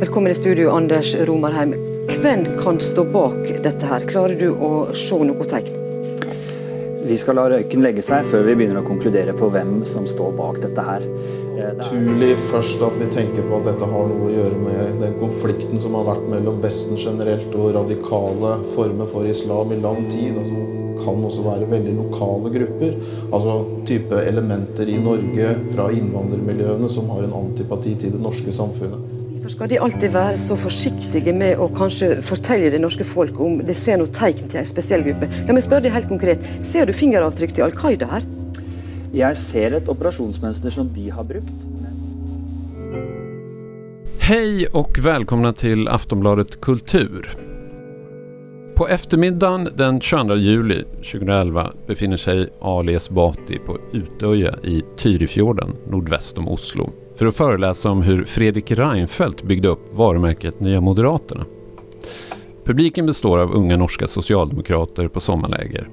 Velkommen i studio, Anders Romarheim. Hvem kan stå bak dette her? Klarer du å se noe tegn? Vi skal la røyken legge seg før vi begynner å konkludere på hvem som står bak dette her. Eh, det er- naturlig først at vi tenker på at dette har noe å gjøre med den konflikten som har vært mellom Vesten generelt og radikale former for islam i lang tid. Altså, kan også være veldig lokale grupper. Altså type elementer i Norge fra innvandrermiljøene som har en antipati til det norske samfunnet. Hvorfor skal de alltid være så forsiktige med å kanskje fortelle det norske folk om de ser noe tegn til en spesiell gruppe? La meg spørre deg helt konkret. Ser du fingeravtrykk til Al Qaida her? Jeg ser et operasjonsmønster som de har brukt. men- Hej och välkomna till Aftonbladet Kultur. På eftermiddagen den 22 juli 2011 befinner sig Ali Esbati på Utöja i Tyrifjorden nordväst om Oslo för att föreläsa om hur Fredrik Reinfeldt byggde upp varumärket Nya Moderaterna. Publiken består av unga norska socialdemokrater på sommarläger.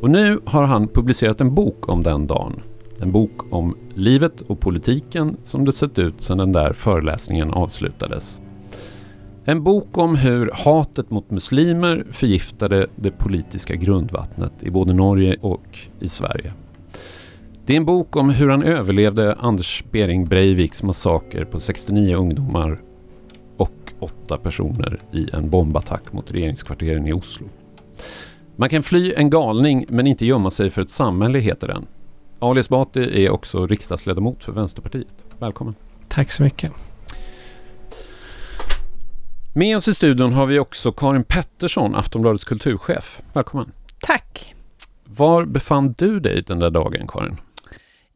Och nu har han publicerat en bok om den dagen. En bok om livet och politiken som det sett ut sedan den där föreläsningen avslutades. En bok om hur hatet mot muslimer förgiftade det politiska grundvattnet i både Norge och i Sverige. Det är en bok om hur han överlevde Anders Behring Breiviks massaker på 69 ungdomar och åtta personer i en bombattack mot regeringskvarteren i Oslo. Man kan fly en galning men inte gömma sig för ett samhälle heter den. Ali Esbati är också riksdagsledamot för Vänsterpartiet. Välkommen. Tack så mycket. Med oss i studion har vi också Karin Pettersson, Aftonbladets kulturchef. Välkommen. Tack. Var befann du dig den där dagen, Karin?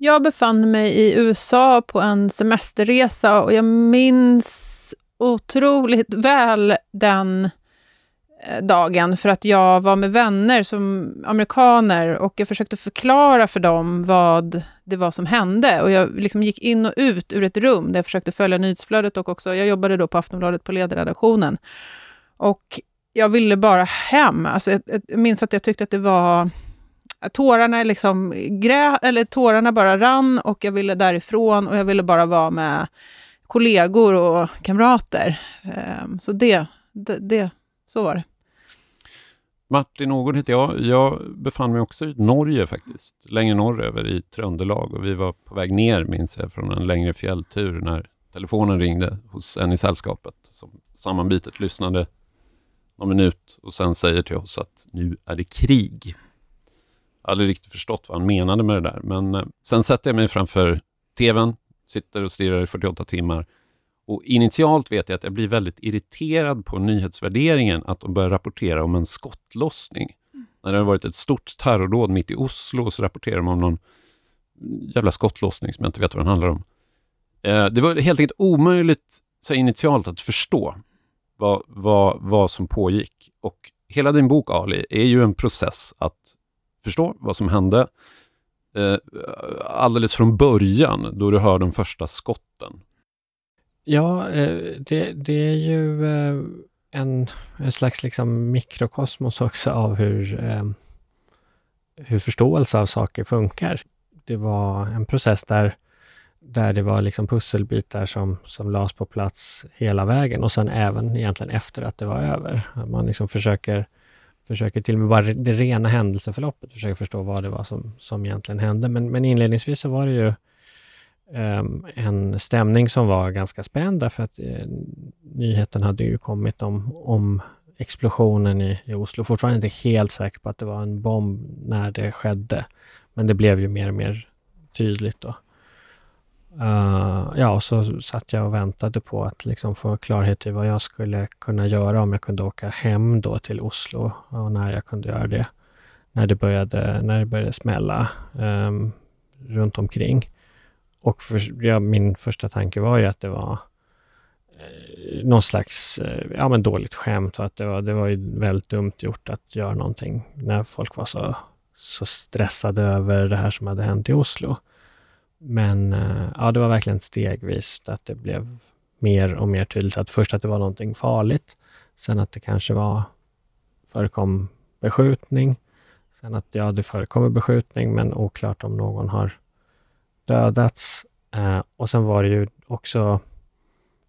Jag befann mig i USA på en semesterresa och jag minns otroligt väl den eh, dagen för att jag var med vänner som amerikaner och jag försökte förklara för dem vad det var som hände. Och jag liksom gick in och ut ur ett rum där jag försökte följa nyhetsflödet och också, jag jobbade då på Aftonbladet på ledarredaktionen. Och jag ville bara hem. Alltså jag, jag minns att jag tyckte att det var tårarna, liksom grä, eller tårarna bara rann och jag ville därifrån och jag ville bara vara med kollegor och kamrater. Ehm, så det, det, det, så var det. Martin Ågård heter jag. Jag befann mig också i Norge faktiskt, längre norröver i Tröndelag och vi var på väg ner, minns jag, från en längre fjälltur när telefonen ringde hos en i sällskapet som sammanbitet lyssnade någon minut och sen säger till oss att nu är det krig. Aldrig riktigt förstått vad han menade med det där, men eh, sen sätter jag mig framför TVn, sitter och stirrar i 48 timmar och initialt vet jag att jag blir väldigt irriterad på nyhetsvärderingen att de börjar rapportera om en skottlossning. När det har varit ett stort terrordåd mitt i Oslo så rapporterar de om någon jävla skottlossning som jag inte vet vad den handlar om. Eh, det var helt enkelt omöjligt så initialt att förstå vad, vad, vad som pågick. Och hela din bok Ali är ju en process att förstå vad som hände eh, alldeles från början då du hör de första skotten. Ja, eh, det, det är ju eh, en, en slags liksom mikrokosmos också av hur, eh, hur förståelse av saker funkar. Det var en process där, där det var liksom pusselbitar som, som lades på plats hela vägen och sen även egentligen efter att det var över. Att Man liksom försöker, försöker till och med bara det rena händelseförloppet, försöker förstå vad det var som, som egentligen hände. Men, men inledningsvis så var det ju um, en stämning som var ganska spänd därför att uh, nyheten hade ju kommit om, om explosionen i, i Oslo. Fortfarande inte helt säker på att det var en bomb när det skedde, men det blev ju mer och mer tydligt då. Uh, ja, så satt jag och väntade på att liksom få klarhet i vad jag skulle kunna göra om jag kunde åka hem då till Oslo och när jag kunde göra det. När det började, när det började smälla um, runt omkring. Och för, ja, min första tanke var ju att det var eh, någon slags eh, ja, men dåligt skämt och att det var, det var ju väldigt dumt gjort att göra någonting när folk var så, så stressade över det här som hade hänt i Oslo. Men eh, ja, det var verkligen stegvis att det blev mer och mer tydligt att först att det var någonting farligt, sen att det kanske var förekom beskjutning, sen att ja, det förekommer beskjutning, men oklart om någon har dödats. Eh, och sen var det ju också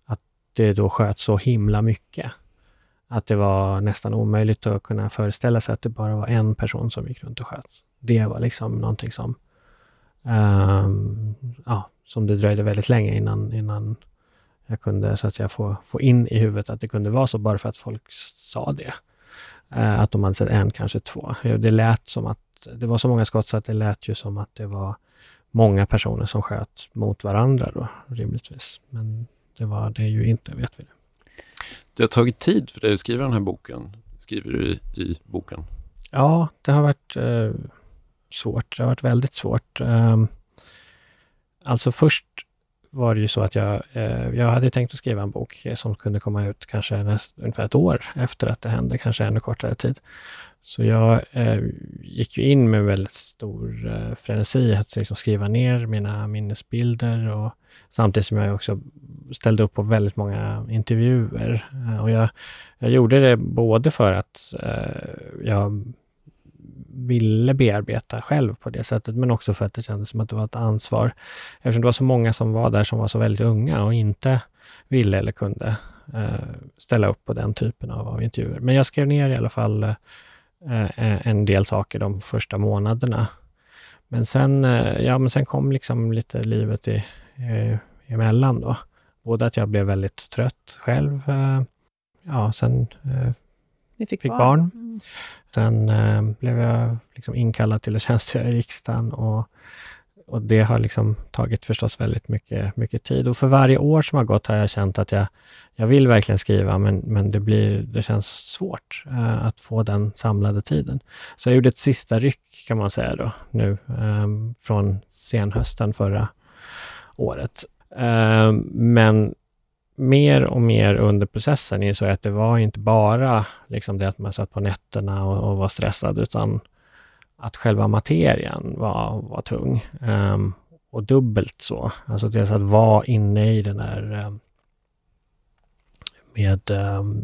att det då sköt så himla mycket. Att det var nästan omöjligt att kunna föreställa sig att det bara var en person som gick runt och sköt. Det var liksom någonting som, um, ja, som det dröjde väldigt länge innan, innan jag kunde så att säga få, få in i huvudet att det kunde vara så, bara för att folk sa det. Uh, att de hade sett en, kanske två. Det lät som att det var så många skott så att det lät ju som att det var många personer som sköt mot varandra då, rimligtvis. Men det var det ju inte, vet vi. Det. Det har tagit tid för dig att skriva den här boken, skriver du i, i boken. Ja, det har varit eh, svårt. Det har varit väldigt svårt. Ehm, alltså först var det ju så att jag, eh, jag hade tänkt att skriva en bok som kunde komma ut kanske näst, ungefär ett år efter att det hände, kanske ännu kortare tid. Så jag eh, gick ju in med väldigt stor eh, frenesi att liksom skriva ner mina minnesbilder och samtidigt som jag också ställde upp på väldigt många intervjuer. Eh, och jag, jag gjorde det både för att jag ville bearbeta själv på det sättet, men också för att det kändes som att det var ett ansvar. Eftersom det var så många som var där som var så väldigt unga och inte ville eller kunde eh, ställa upp på den typen av, av intervjuer. Men jag skrev ner i alla fall eh, en del saker de första månaderna. Men sen, eh, ja, men sen kom liksom lite livet i, eh, emellan då. Både att jag blev väldigt trött själv. Eh, ja, sen eh, fick, fick barn. barn. Sen eh, blev jag liksom inkallad till att tjänstgöra i riksdagen och, och det har liksom tagit förstås väldigt mycket, mycket tid. Och för varje år som har gått har jag känt att jag, jag vill verkligen skriva, men, men det, blir, det känns svårt eh, att få den samlade tiden. Så jag gjorde ett sista ryck kan man säga då, nu eh, från senhösten förra året. Eh, men mer och mer under processen insåg jag att det var inte bara liksom det att man satt på nätterna och, och var stressad, utan att själva materien var, var tung. Um, och dubbelt så. Alltså dels att vara inne i den där um, ehm, med um,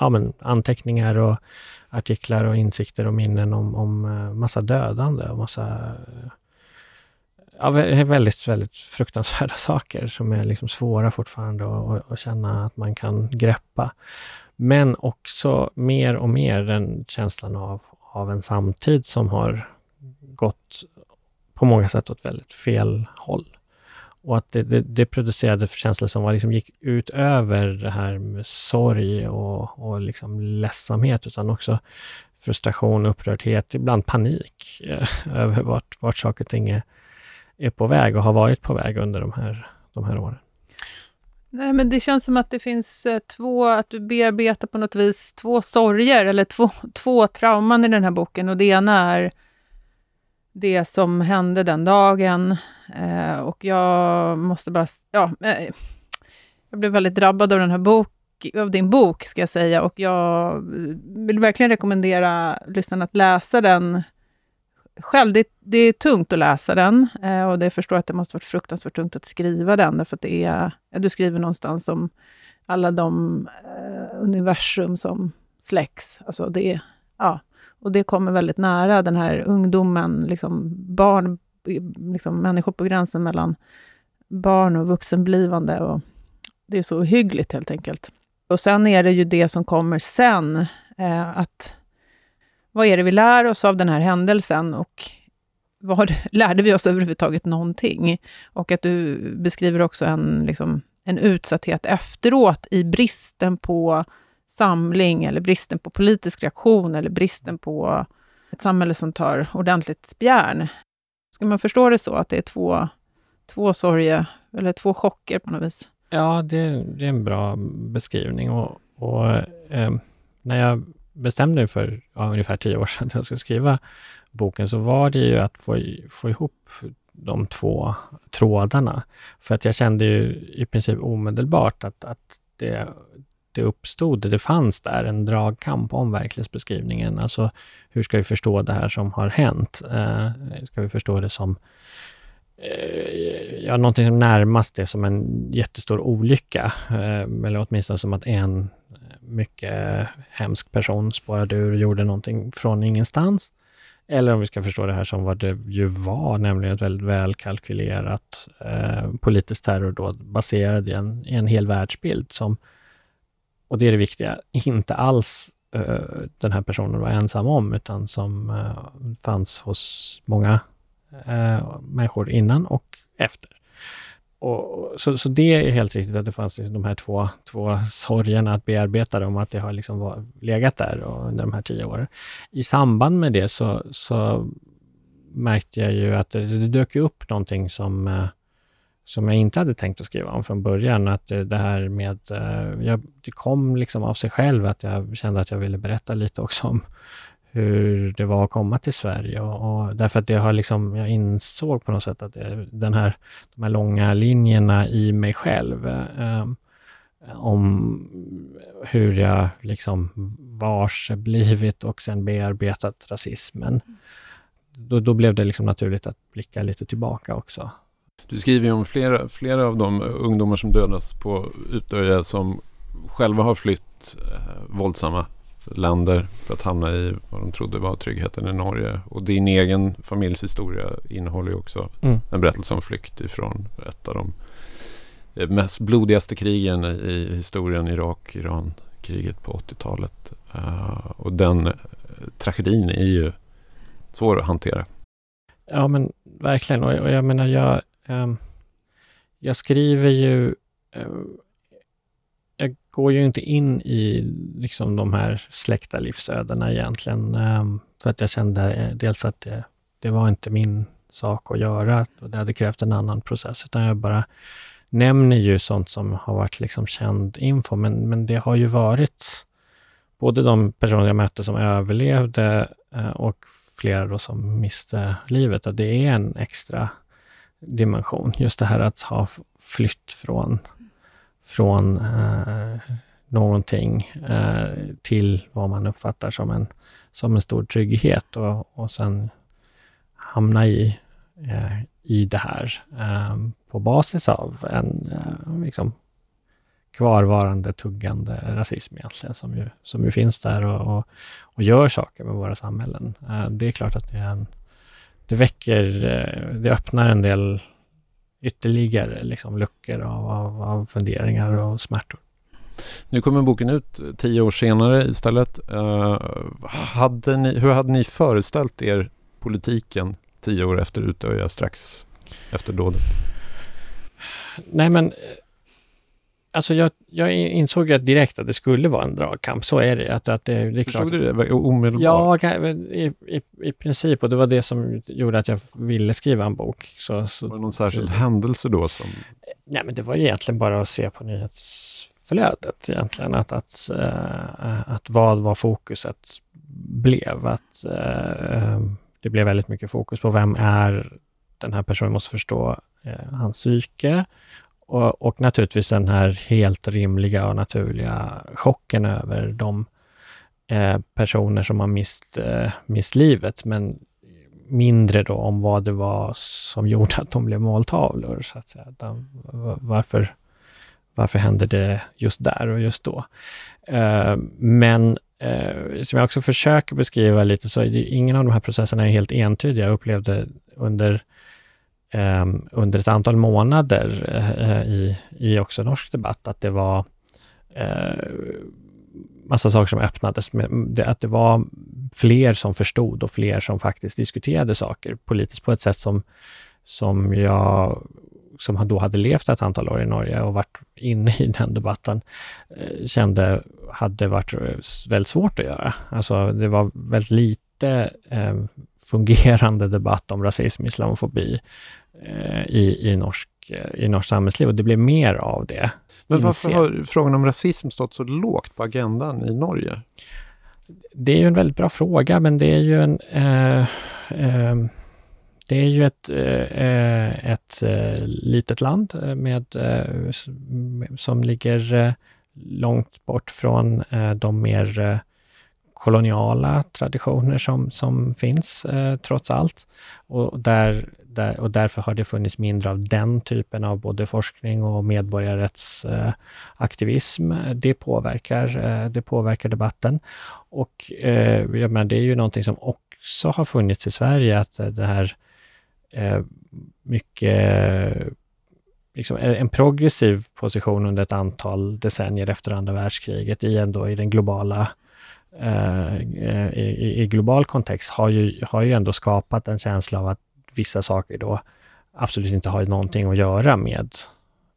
ja, men anteckningar och artiklar och insikter och minnen om, om eh, massa dödande och massa eh, ja, väldigt, väldigt fruktansvärda saker som är liksom svåra fortfarande att, att känna att man kan greppa. Men också mer och mer den känslan av, av en samtid som har gått på många sätt åt väldigt fel håll. Och att det, det, det producerade känslor som var, liksom gick utöver det här med sorg och, och liksom ledsamhet, utan också frustration, upprördhet, ibland panik över vart, vart saker och ting är, är på väg och har varit på väg under de här, de här åren. Nej, men det känns som att det finns eh, två, att du bearbetar på något vis två sorger eller två, två trauman i den här boken. Och det ena är det som hände den dagen. Eh, och jag måste bara... Ja, eh, jag blev väldigt drabbad av den här bok, av din bok, ska jag säga. Och jag eh, vill verkligen rekommendera lyssnarna att läsa den själv. Det, det är tungt att läsa den eh, och det förstår att det måste varit fruktansvärt tungt att skriva den, därför att det är, du skriver någonstans om alla de eh, universum som släcks. Alltså det, ja, och det kommer väldigt nära den här ungdomen, liksom barn, liksom människor på gränsen mellan barn och vuxenblivande. Och det är så ohyggligt, helt enkelt. Och sen är det ju det som kommer sen, eh, att vad är det vi lär oss av den här händelsen och vad lärde vi oss överhuvudtaget någonting? Och att du beskriver också en, liksom, en utsatthet efteråt i bristen på samling eller bristen på politisk reaktion eller bristen på ett samhälle som tar ordentligt spjärn. Ska man förstå det så, att det är två, två sorger, eller två chocker på något vis? Ja, det, det är en bra beskrivning. Och, och eh, när jag bestämde mig för ja, ungefär tio år sedan att jag skulle skriva boken, så var det ju att få, få ihop de två trådarna. För att jag kände ju i princip omedelbart att, att det, det uppstod, det fanns där en dragkamp om verklighetsbeskrivningen. Alltså, hur ska vi förstå det här som har hänt? Eh, ska vi förstå det som eh, ja, någonting som närmast är som en jättestor olycka, eh, eller åtminstone som att en mycket hemsk person spårade ur och gjorde någonting från ingenstans. Eller om vi ska förstå det här som vad det ju var, nämligen ett väldigt välkalkylerat eh, politiskt terrordåd baserat i en, i en hel världsbild som, och det är det viktiga, inte alls eh, den här personen var ensam om, utan som eh, fanns hos många eh, människor innan och efter. Och, så, så det är helt riktigt att det fanns liksom de här två, två sorgerna att bearbeta om att det har liksom var, legat där under de här tio åren. I samband med det så, så märkte jag ju att det, det dök upp någonting som, eh, som jag inte hade tänkt att skriva om från början. Att det, det här med, eh, jag, det kom liksom av sig själv att jag kände att jag ville berätta lite också om hur det var att komma till Sverige. Och, och därför att det har liksom, jag insåg på något sätt att det, den här, de här långa linjerna i mig själv eh, om hur jag liksom vars blivit och sen bearbetat rasismen. Då, då blev det liksom naturligt att blicka lite tillbaka också. Du skriver ju om flera, flera av de ungdomar som dödas på Utöja som själva har flytt eh, våldsamma länder för att hamna i vad de trodde var tryggheten i Norge. Och din egen familjs historia innehåller ju också mm. en berättelse om flykt ifrån ett av de mest blodigaste krigen i historien, Irak-Iran-kriget på 80-talet. Uh, eh, och den uh, tragedin är ju svår att hantera. Ja, men verkligen. Och, och jag menar, jag, um, jag skriver ju um, jag går ju inte in i liksom de här släkta livsödena egentligen. Ehm, för att jag kände eh, dels att det, det var inte min sak att göra och det hade krävt en annan process, utan jag bara nämner ju sånt som har varit liksom känd info, men, men det har ju varit både de personer jag mötte som överlevde eh, och flera då som miste livet, att det är en extra dimension. Just det här att ha flytt från från eh, någonting eh, till vad man uppfattar som en, som en stor trygghet och, och sen hamna i, eh, i det här eh, på basis av en eh, liksom, kvarvarande tuggande rasism egentligen, som ju, som ju finns där och, och, och gör saker med våra samhällen. Eh, det är klart att det är en det väcker, eh, det öppnar en del ytterligare liksom, luckor av, av, av funderingar och smärtor. Nu kommer boken ut tio år senare istället. Uh, hade ni, hur hade ni föreställt er politiken tio år efter Utöja strax efter dådet? Nej men Alltså jag, jag insåg att direkt att det skulle vara en dragkamp. Så är det. Att, att det, det är Förstod klart. du det omedelbart? Ja, i, i, i princip. Och det var det som gjorde att jag ville skriva en bok. Så, så, var det någon särskild så, händelse då? Som... Nej, men det var egentligen bara att se på nyhetsflödet egentligen. Att, att, uh, att vad var fokuset blev. Att uh, det blev väldigt mycket fokus på vem är den här personen, måste förstå uh, hans psyke och, och, naturligtvis den här helt rimliga och naturliga chocken över de eh, personer som har mist, eh, mist livet, men mindre då om vad det var som gjorde att de blev måltavlor. Så att säga. De, varför, varför hände det just där och just då? Eh, men eh, som jag också försöker beskriva lite, så är det, ingen av de här processerna är helt entydiga. Jag upplevde under Ehm, under ett antal månader eh, i, i också norsk debatt, att det var eh, massa saker som öppnades, med, att det var fler som förstod och fler som faktiskt diskuterade saker politiskt på ett sätt som, som jag som då hade levt ett antal år i Norge och varit inne i den debatten, eh, kände hade varit väldigt svårt att göra. Alltså det var väldigt lite eh, fungerande debatt om rasism, islamofobi i, i, norsk, i norsk samhällsliv och det blir mer av det. Men varför har frågan om rasism stått så lågt på agendan i Norge? Det är ju en väldigt bra fråga, men det är ju en eh, eh, det är ju ett, eh, ett eh, litet land med, som ligger långt bort från de mer koloniala traditioner som, som finns trots allt. Och där där, och därför har det funnits mindre av den typen av både forskning och medborgarrättsaktivism. Eh, det, påverkar, eh, det påverkar debatten. Och eh, jag menar, det är ju någonting som, också har funnits i Sverige, att eh, det här eh, mycket liksom eh, en progressiv position under ett antal decennier efter andra världskriget i ändå i den globala eh, i, i, global kontext har ju, har ju ändå skapat en känsla av att vissa saker då absolut inte har någonting att göra med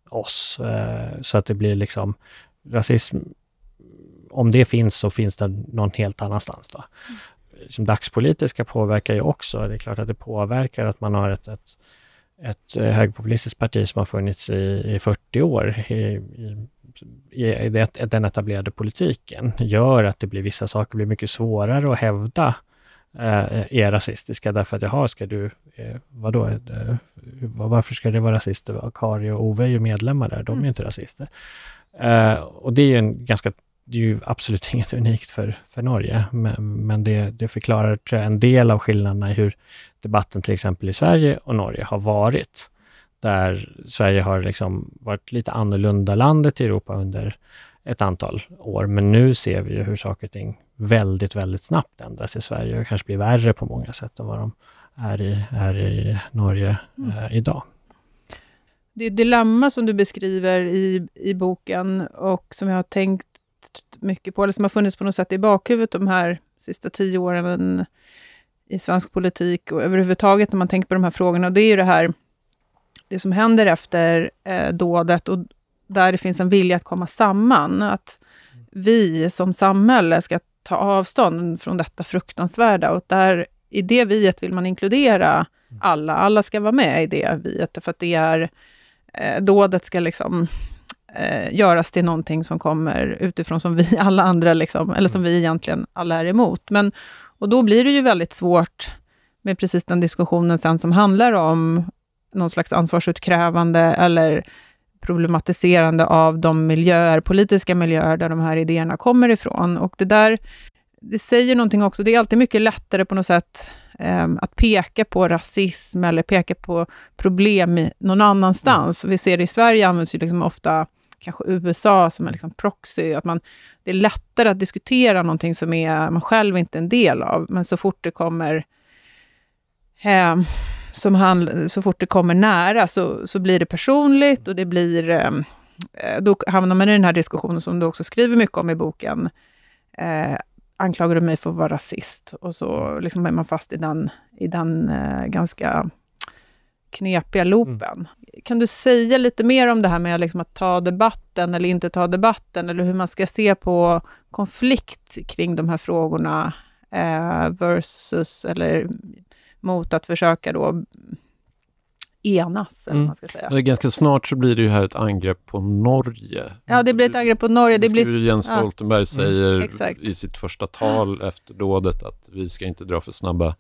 oss. Eh, så att det blir liksom rasism, om det finns så finns det någon helt annanstans då. Mm. Som dagspolitiska påverkar ju också, det är klart att det påverkar att man har ett, ett, ett eh, högpopulistiskt parti som har funnits i, i 40 år i, i, i den etablerade politiken, gör att det blir vissa saker blir mycket svårare att hävda är rasistiska därför att jaha, ska du, eh, vadå, eh, varför ska det vara rasister? Kari och Ove är ju medlemmar där, de är mm. inte rasister. Eh, och det är ju en ganska det är ju absolut inget unikt för, för Norge, men, men det, det förklarar tror jag, en del av skillnaderna i hur debatten till exempel i Sverige och Norge har varit. Där Sverige har liksom varit lite annorlunda landet i Europa under ett antal år, men nu ser vi ju hur saker och ting väldigt, väldigt snabbt ändras i Sverige och kanske blir värre på många sätt än vad de är i, är i Norge mm. eh, idag. Det är ett dilemma som du beskriver i, i boken och som jag har tänkt mycket på, eller som har funnits på något sätt i bakhuvudet de här sista tio åren i svensk politik och överhuvudtaget när man tänker på de här frågorna. Och det är ju det här, det som händer efter eh, dådet och där det finns en vilja att komma samman. Att vi som samhälle ska ta avstånd från detta fruktansvärda och där i det viet vill man inkludera alla. Alla ska vara med i det viet, för att det är eh, dådet ska liksom eh, göras till någonting som kommer utifrån, som vi alla andra, liksom, eller som vi egentligen alla är emot. Men, och då blir det ju väldigt svårt med precis den diskussionen sen som handlar om någon slags ansvarsutkrävande eller problematiserande av de miljöer, politiska miljöer där de här idéerna kommer ifrån. Och det där, det säger någonting också. Det är alltid mycket lättare på något sätt ehm, att peka på rasism eller peka på problem någon annanstans. Vi ser det i Sverige används ju liksom ofta kanske USA som är liksom proxy, att man, det är lättare att diskutera någonting som är, man själv inte är en del av, men så fort det kommer eh, som han, så fort det kommer nära så, så blir det personligt och det blir... Eh, då hamnar man i den här diskussionen som du också skriver mycket om i boken. Eh, anklagar du mig för att vara rasist? Och så liksom är man fast i den, i den eh, ganska knepiga loopen. Mm. Kan du säga lite mer om det här med liksom att ta debatten eller inte ta debatten, eller hur man ska se på konflikt kring de här frågorna eh, versus, eller mot att försöka då enas, eller mm. man ska säga. Ganska snart så blir det ju här ett angrepp på Norge. Ja, det blir ett angrepp på Norge. Det, det blir... Jens Stoltenberg ja. säger mm, i sitt första tal efter dådet att vi ska inte dra för snabba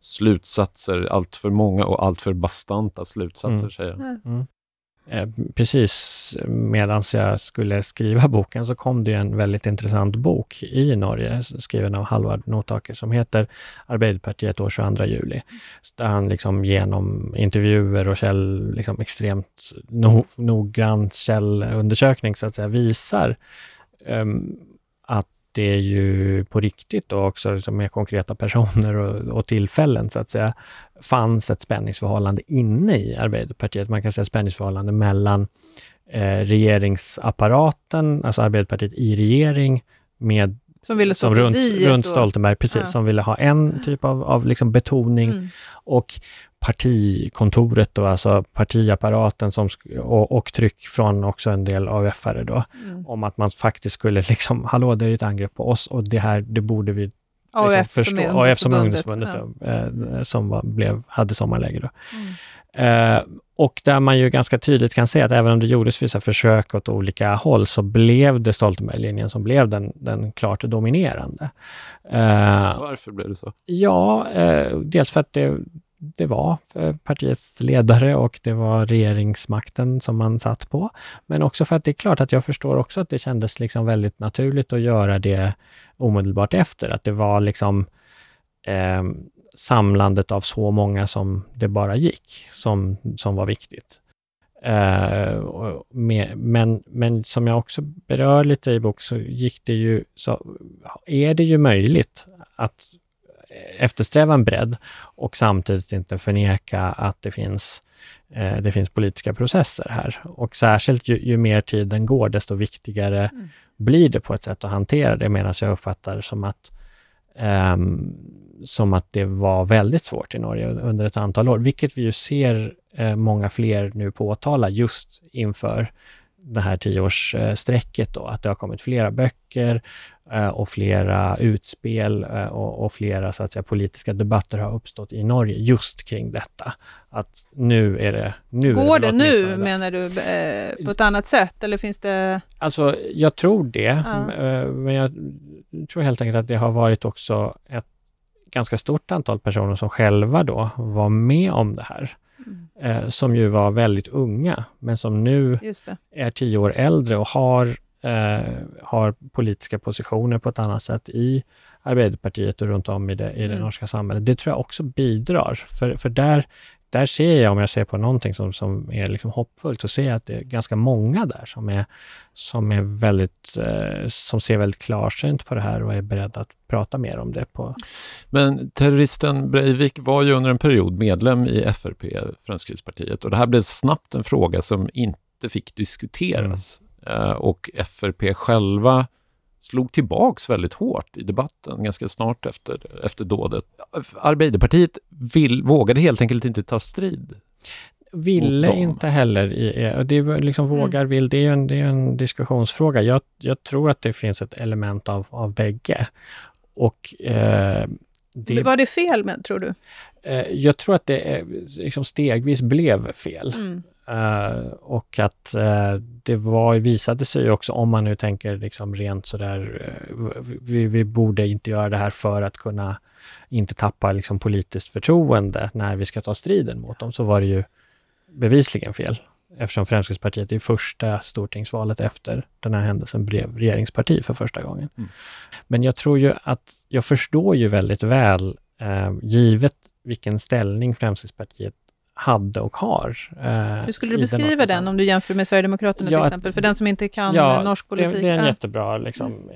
slutsatser, allt för många och allt för bastanta slutsatser, mm. säger han. Eh, precis medan jag skulle skriva boken så kom det en väldigt intressant bok i Norge, skriven av Halvard Notaker, som heter Arbeiderpartiet år 22 juli. Där han liksom genom intervjuer och käll, liksom extremt no, noggrann källundersökning så att säga visar um, det är ju på riktigt då också liksom med konkreta personer och, och, tillfällen så att säga, fanns ett spänningsförhållande inne i Arbeiderpartiet. Man kan säga spänningsförhållande mellan eh, regeringsapparaten, alltså Arbeiderpartiet i regering, med som ville som runt, runt Stoltenberg, precis, ja. som ville ha en typ av, av liksom betoning. Mm. Och partikontoret, då, alltså partiapparaten som, och, och tryck från också en del AUF-are då, mm. om att man faktiskt skulle liksom, hallå det är ett angrepp på oss och det här, det borde vi AUF liksom förstå. Som AUF som är ungdomsförbundet, ja. eh, som var, blev, hade sommarläge då. Mm. Eh, och där man ju ganska tydligt kan se att även om det gjordes vissa försök åt olika håll, så blev det Stoltenberg-linjen som blev den, den klart dominerande. Eh, Varför blev det så? Ja, eh, dels för att det, det var partiets ledare och det var regeringsmakten som man satt på. Men också för att det är klart att jag förstår också att det kändes liksom väldigt naturligt att göra det omedelbart efter. Att det var liksom eh, samlandet av så många som det bara gick, som, som var viktigt. Uh, med, men, men som jag också berör lite i bok så gick det ju, så är det ju möjligt att eftersträva en bredd och samtidigt inte förneka att det finns eh, det finns politiska processer här. Och särskilt ju, ju mer tiden går, desto viktigare mm. blir det på ett sätt att hantera det, medan jag uppfattar som att um, som att det var väldigt svårt i Norge under ett antal år, vilket vi ju ser eh, många fler nu påtala just inför det här tioårsstrecket, då, att det har kommit flera böcker och flera utspel eh, och, och, flera så att säga, politiska debatter har uppstått i Norge just kring detta. Att nu är det... Nu Går det, det nu, menar du, eh, på ett annat sätt, eller finns det... Alltså, jag tror det, ja. Eh, men jag tror helt enkelt att det har varit också ett ganska stort antal personer som själva då var med om det här. Mm. Eh, som ju var väldigt unga, men som nu är tio år äldre och har, eh, har politiska positioner på ett annat sätt i Arbeiderpartiet och runt om i det, i det mm. norska samhället. Det tror jag också bidrar, för, för där där ser jag, om jag ser på någonting som, som är liksom hoppfullt, så ser jag att det är ganska många där som, är, som, är väldigt, eh, som ser väldigt klarsynt på det här och är beredda att prata mer om det. På. Men terroristen Breivik var ju under en period medlem i FRP, Fremskrittspartiet, och det här blev snabbt en fråga som inte fick diskuteras. Mm. Eh, och FRP själva slog tillbaks väldigt hårt i debatten ganska snart efter, efter dådet. Arbeiderpartiet vill, vågade helt enkelt inte ta strid. Ville inte heller. I, det är liksom mm. vågar, vill, det är ju en, det är en diskussionsfråga. Jag, jag tror att det finns ett element av, av bägge. Och, eh, det, var det fel med, tror du? Eh, jag tror att det eh, liksom stegvis blev fel. Mm. Uh, och att uh, det var, visade sig också, om man nu tänker liksom rent sådär, uh, vi, vi, borde inte göra det här för att kunna inte tappa liksom politiskt förtroende när vi ska ta striden mot dem, så var det ju bevisligen fel. Eftersom Fremskrittspartiet i första stortingsvalet efter den här händelsen blev regeringsparti för första gången. Mm. Men jag tror ju att, jag förstår ju väldigt väl, givet vilken ställning Fremskrittspartiet hade och har. Eh, Hur skulle du beskriva den, den om du jämför med Sverigedemokraterna ja, till exempel, för den som inte kan ja, norsk politik? Det, det är en jättebra liksom,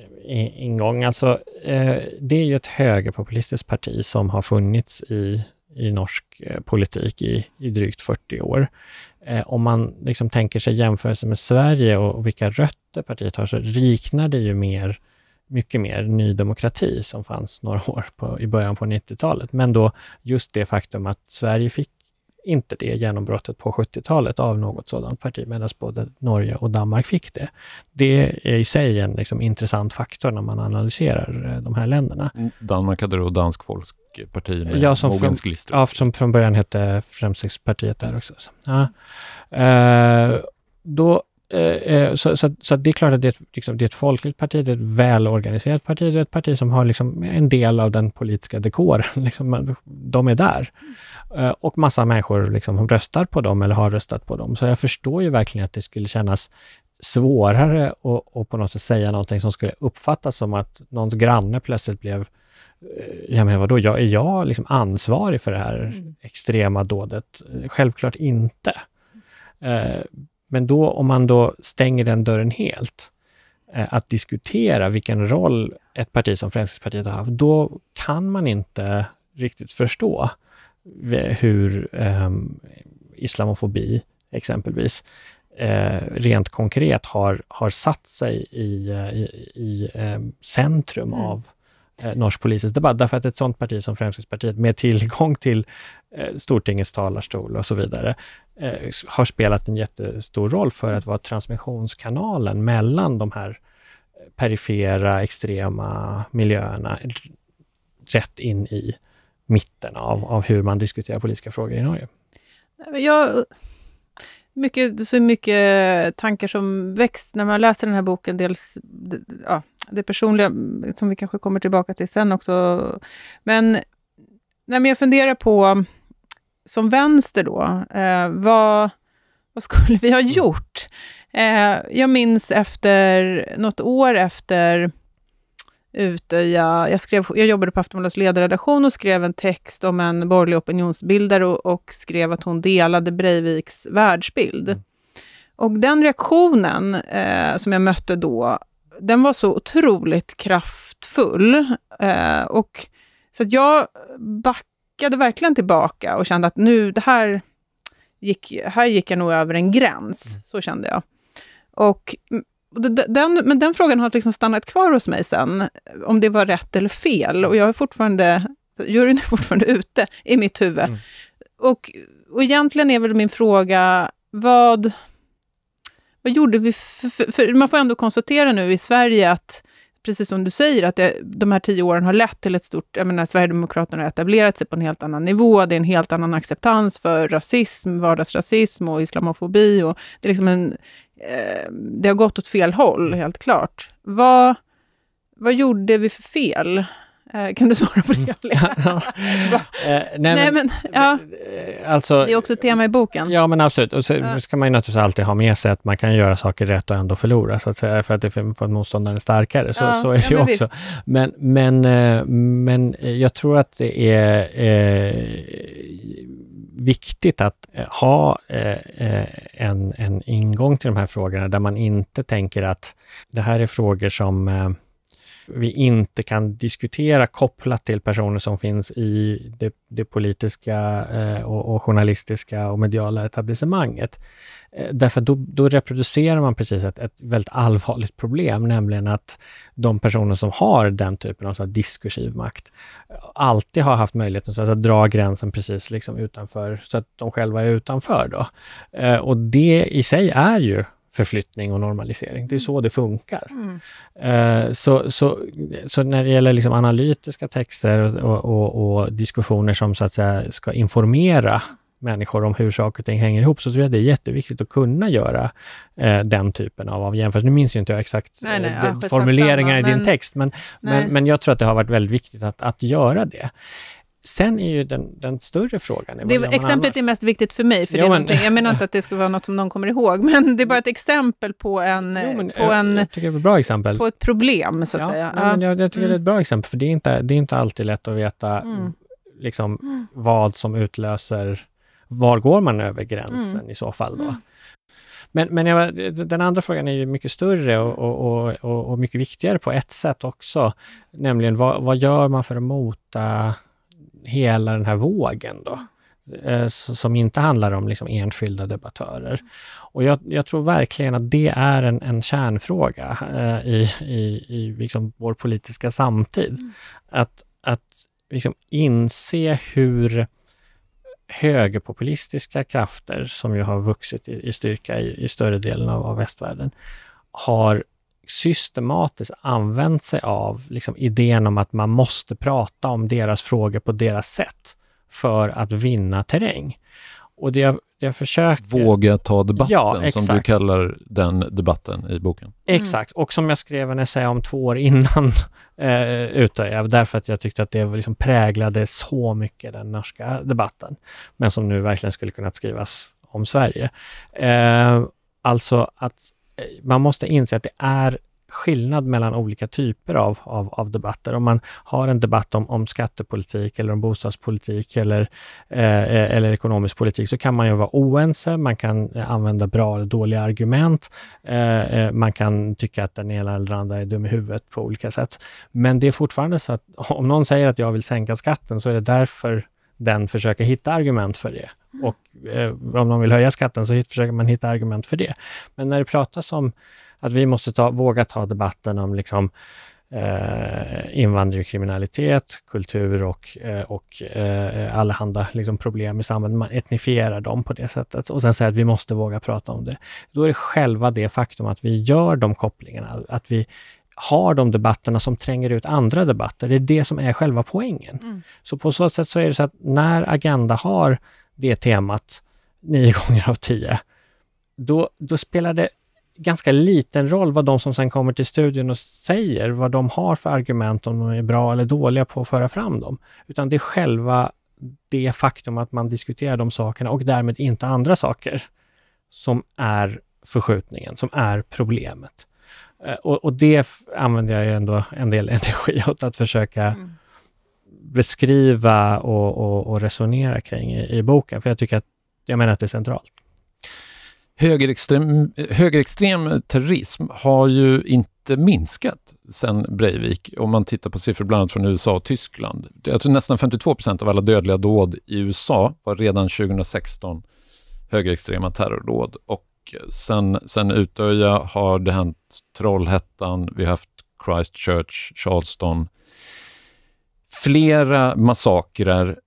ingång. Alltså, eh, det är ju ett högerpopulistiskt parti som har funnits i, i norsk eh, politik i, i drygt 40 år. Eh, om man liksom tänker sig jämförelse med Sverige och, och vilka rötter partiet har, så liknar det ju mer mycket mer Ny Demokrati som fanns några år på, i början på 90-talet. Men då just det faktum att Sverige fick inte det genombrottet på 70-talet av något sådant parti, medan både Norge och Danmark fick det. Det är i sig en liksom, intressant faktor när man analyserar eh, de här länderna. Mm, Danmark hade då Dansk Folkparti med ja, som från, ja, som från början hette Fremskrittspartiet där också. Ja. Uh, då så, så, så, det är klart att det är, ett, liksom, det är ett folkligt parti, det är ett välorganiserat parti, det är ett parti som har liksom en del av den politiska dekoren. Liksom, de är där. Mm. Och massa människor liksom röstar på dem eller har röstat på dem. Så jag förstår ju verkligen att det skulle kännas svårare att, att på något sätt säga någonting som skulle uppfattas som att någons granne plötsligt blev Ja men vadå, jag, är jag liksom ansvarig för det här mm. extrema dådet? Självklart inte. Men då om man då stänger den dörren helt, eh, att diskutera vilken roll ett parti som Fremskrittspartiet har haft, då kan man inte riktigt förstå hur eh, islamofobi exempelvis eh, rent konkret har, har satt sig i, eh, i, i eh, centrum mm. av eh, norsk politisk debatt. Därför att ett sådant parti som Fremskrittspartiet med tillgång till eh, Stortingets talarstol och så vidare eh, har spelat en jättestor roll för att vara transmissionskanalen mellan de här perifera, extrema miljöerna rätt in i mitten av, av hur man diskuterar politiska frågor i Norge. Jag, mycket, så mycket tankar som väcks när man läser den här boken. Dels ja, det personliga, som vi kanske kommer tillbaka till sen också. Men, nej, men jag funderar på som vänster då, eh, vad, vad skulle vi ha mm. gjort? Eh, jag minns efter, något år efter Utöja, jag, skrev, jag jobbade på Aftonbladets ledarredaktion och skrev en text om en borgerlig opinionsbildare och, och skrev att hon delade Breiviks världsbild. Mm. Och den reaktionen eh, som jag mötte då, den var så otroligt kraftfull. Eh, och Så att jag backade verkligen tillbaka och kände att nu, det här gick, här gick jag nog över en gräns. Mm. Så kände jag. Och den, men den frågan har liksom stannat kvar hos mig sen, om det var rätt eller fel. Och jag är fortfarande, juryn är fortfarande ute i mitt huvud. Mm. Och, och egentligen är väl min fråga, vad, vad gjorde vi? För, för, man får ändå konstatera nu i Sverige att, precis som du säger, att det, de här tio åren har lett till ett stort... Jag menar, Sverigedemokraterna har etablerat sig på en helt annan nivå. Det är en helt annan acceptans för rasism, vardagsrasism och islamofobi. Och det, är liksom en, eh, det har gått åt fel håll, helt klart. Vad, vad gjorde vi för fel? Eh, kan du svara på det? eh, nej, nej, men, ja. Eh, alltså, det är också ett tema i boken. Ja, men absolut. Och så ja. ska man ju naturligtvis alltid ha med sig att man kan göra saker rätt och ändå förlora, så att säga, för att, det för, att motståndaren är starkare. Så, ja, så är det ju också. Visst. Men, men, eh, men jag tror att det är eh, viktigt att ha eh, en, en ingång till de här frågorna där man inte tänker att det här är frågor som vi inte kan diskutera kopplat till personer som finns i det, det politiska eh, och, och, journalistiska och mediala etablissemanget. Eh, därför då, då reproducerar man precis ett, ett väldigt allvarligt problem, nämligen att de personer som har den typen av så diskursiv makt eh, alltid har haft möjligheten så att dra gränsen precis liksom utanför, så att de själva är utanför. Då. Eh, och det i sig är ju förflyttning och normalisering. Det är så det funkar. Mm. Uh, så, så, så när det gäller liksom analytiska texter och, och, och, diskussioner som så att säga ska informera människor om hur saker och ting hänger ihop, så tror jag det är jätteviktigt att kunna göra eh, den typen av, av jämförelse. Nu minns ju inte jag exakt nej, nej, eh, ja, formuleringar i din text, men, men, men, jag tror att det har varit väldigt viktigt att, att göra det. Sen är ju den, den större frågan... Det, exemplet annars? är mest viktigt för mig, för jo, det är men, jag menar inte att det ska vara något som någon kommer ihåg, men det är bara ett exempel på en... Jo, men, på, en, jag tycker det är ett bra exempel. på ett problem, så att ja, säga. Ja, men jag, jag tycker mm. det är ett mm. bra exempel, för det är inte, det är inte alltid lätt att veta mm. liksom, mm. vad som utlöser... Var går man över gränsen mm. i så fall då? Mm. Men, men jag, den andra frågan är ju mycket större och, och, och, och, mycket viktigare på ett sätt också. Nämligen vad, vad gör man för att mota hela den här vågen då, eh, som inte handlar om liksom enskilda debattörer. Och jag, jag, tror verkligen att det är en, en kärnfråga eh, i, i, i liksom vår politiska samtid. Mm. Att, att liksom inse hur högerpopulistiska krafter, som ju har vuxit i, i styrka i, i, större delen av, av västvärlden, har systematiskt använt sig av liksom, idén om att man måste prata om deras frågor på deras sätt för att vinna terräng. Och det jag, det jag försöker... Våga ta debatten, ja, som du kallar den debatten i boken. Exakt, och som jag skrev en essä om två år innan eh, Utöja, därför att jag tyckte att det liksom präglade så mycket den norska debatten, men som nu verkligen skulle kunna skrivas om Sverige. Eh, alltså att man måste inse att det är skillnad mellan olika typer av, av, av, debatter. Om man har en debatt om, om skattepolitik eller om bostadspolitik eller, eh, eh eller ekonomisk politik så kan man ju vara oense, man kan eh, använda bra eller dåliga argument, eh, eh, man kan tycka att den ena eller andra är dum i huvudet på olika sätt. Men det är fortfarande så att om någon säger att jag vill sänka skatten så är det därför den försöker hitta argument för det. Och eh, om de vill höja skatten så försöker man hitta argument för det. Men när det pratas om att vi måste ta, våga ta debatten om liksom, eh, invandring, kriminalitet, kultur och, eh, och eh, allehanda liksom, problem i samhället. Man etnifierar dem på det sättet och sen säger att vi måste våga prata om det. Då är det själva det faktum att vi gör de kopplingarna, att vi har de debatterna som tränger ut andra debatter. Det är det som är själva poängen. Mm. Så på så sätt så är det så att när Agenda har det temat nio gånger av tio, då, då spelar det ganska liten roll vad de som sen kommer till studion och säger, vad de har för argument, om de är bra eller dåliga på att föra fram dem. Utan det är själva det faktum att man diskuterar de sakerna och därmed inte andra saker som är förskjutningen, som är problemet. Eh, och, och, det använder jag ju ändå en del energi åt att försöka mm beskriva och, och, och, resonera kring i, i, boken, för jag tycker att, jag menar att det är centralt. Högerextrem, högerextrem terrorism har ju inte minskat sedan Breivik. Om man tittar på siffror bland annat från USA och Tyskland. Jag tror nästan 52 procent av alla dödliga dåd i USA var redan 2016 högerextrema terrordåd. Och sen, sen Utöja har det hänt Trollhättan, vi har haft Christchurch, Charleston. Flera massakrer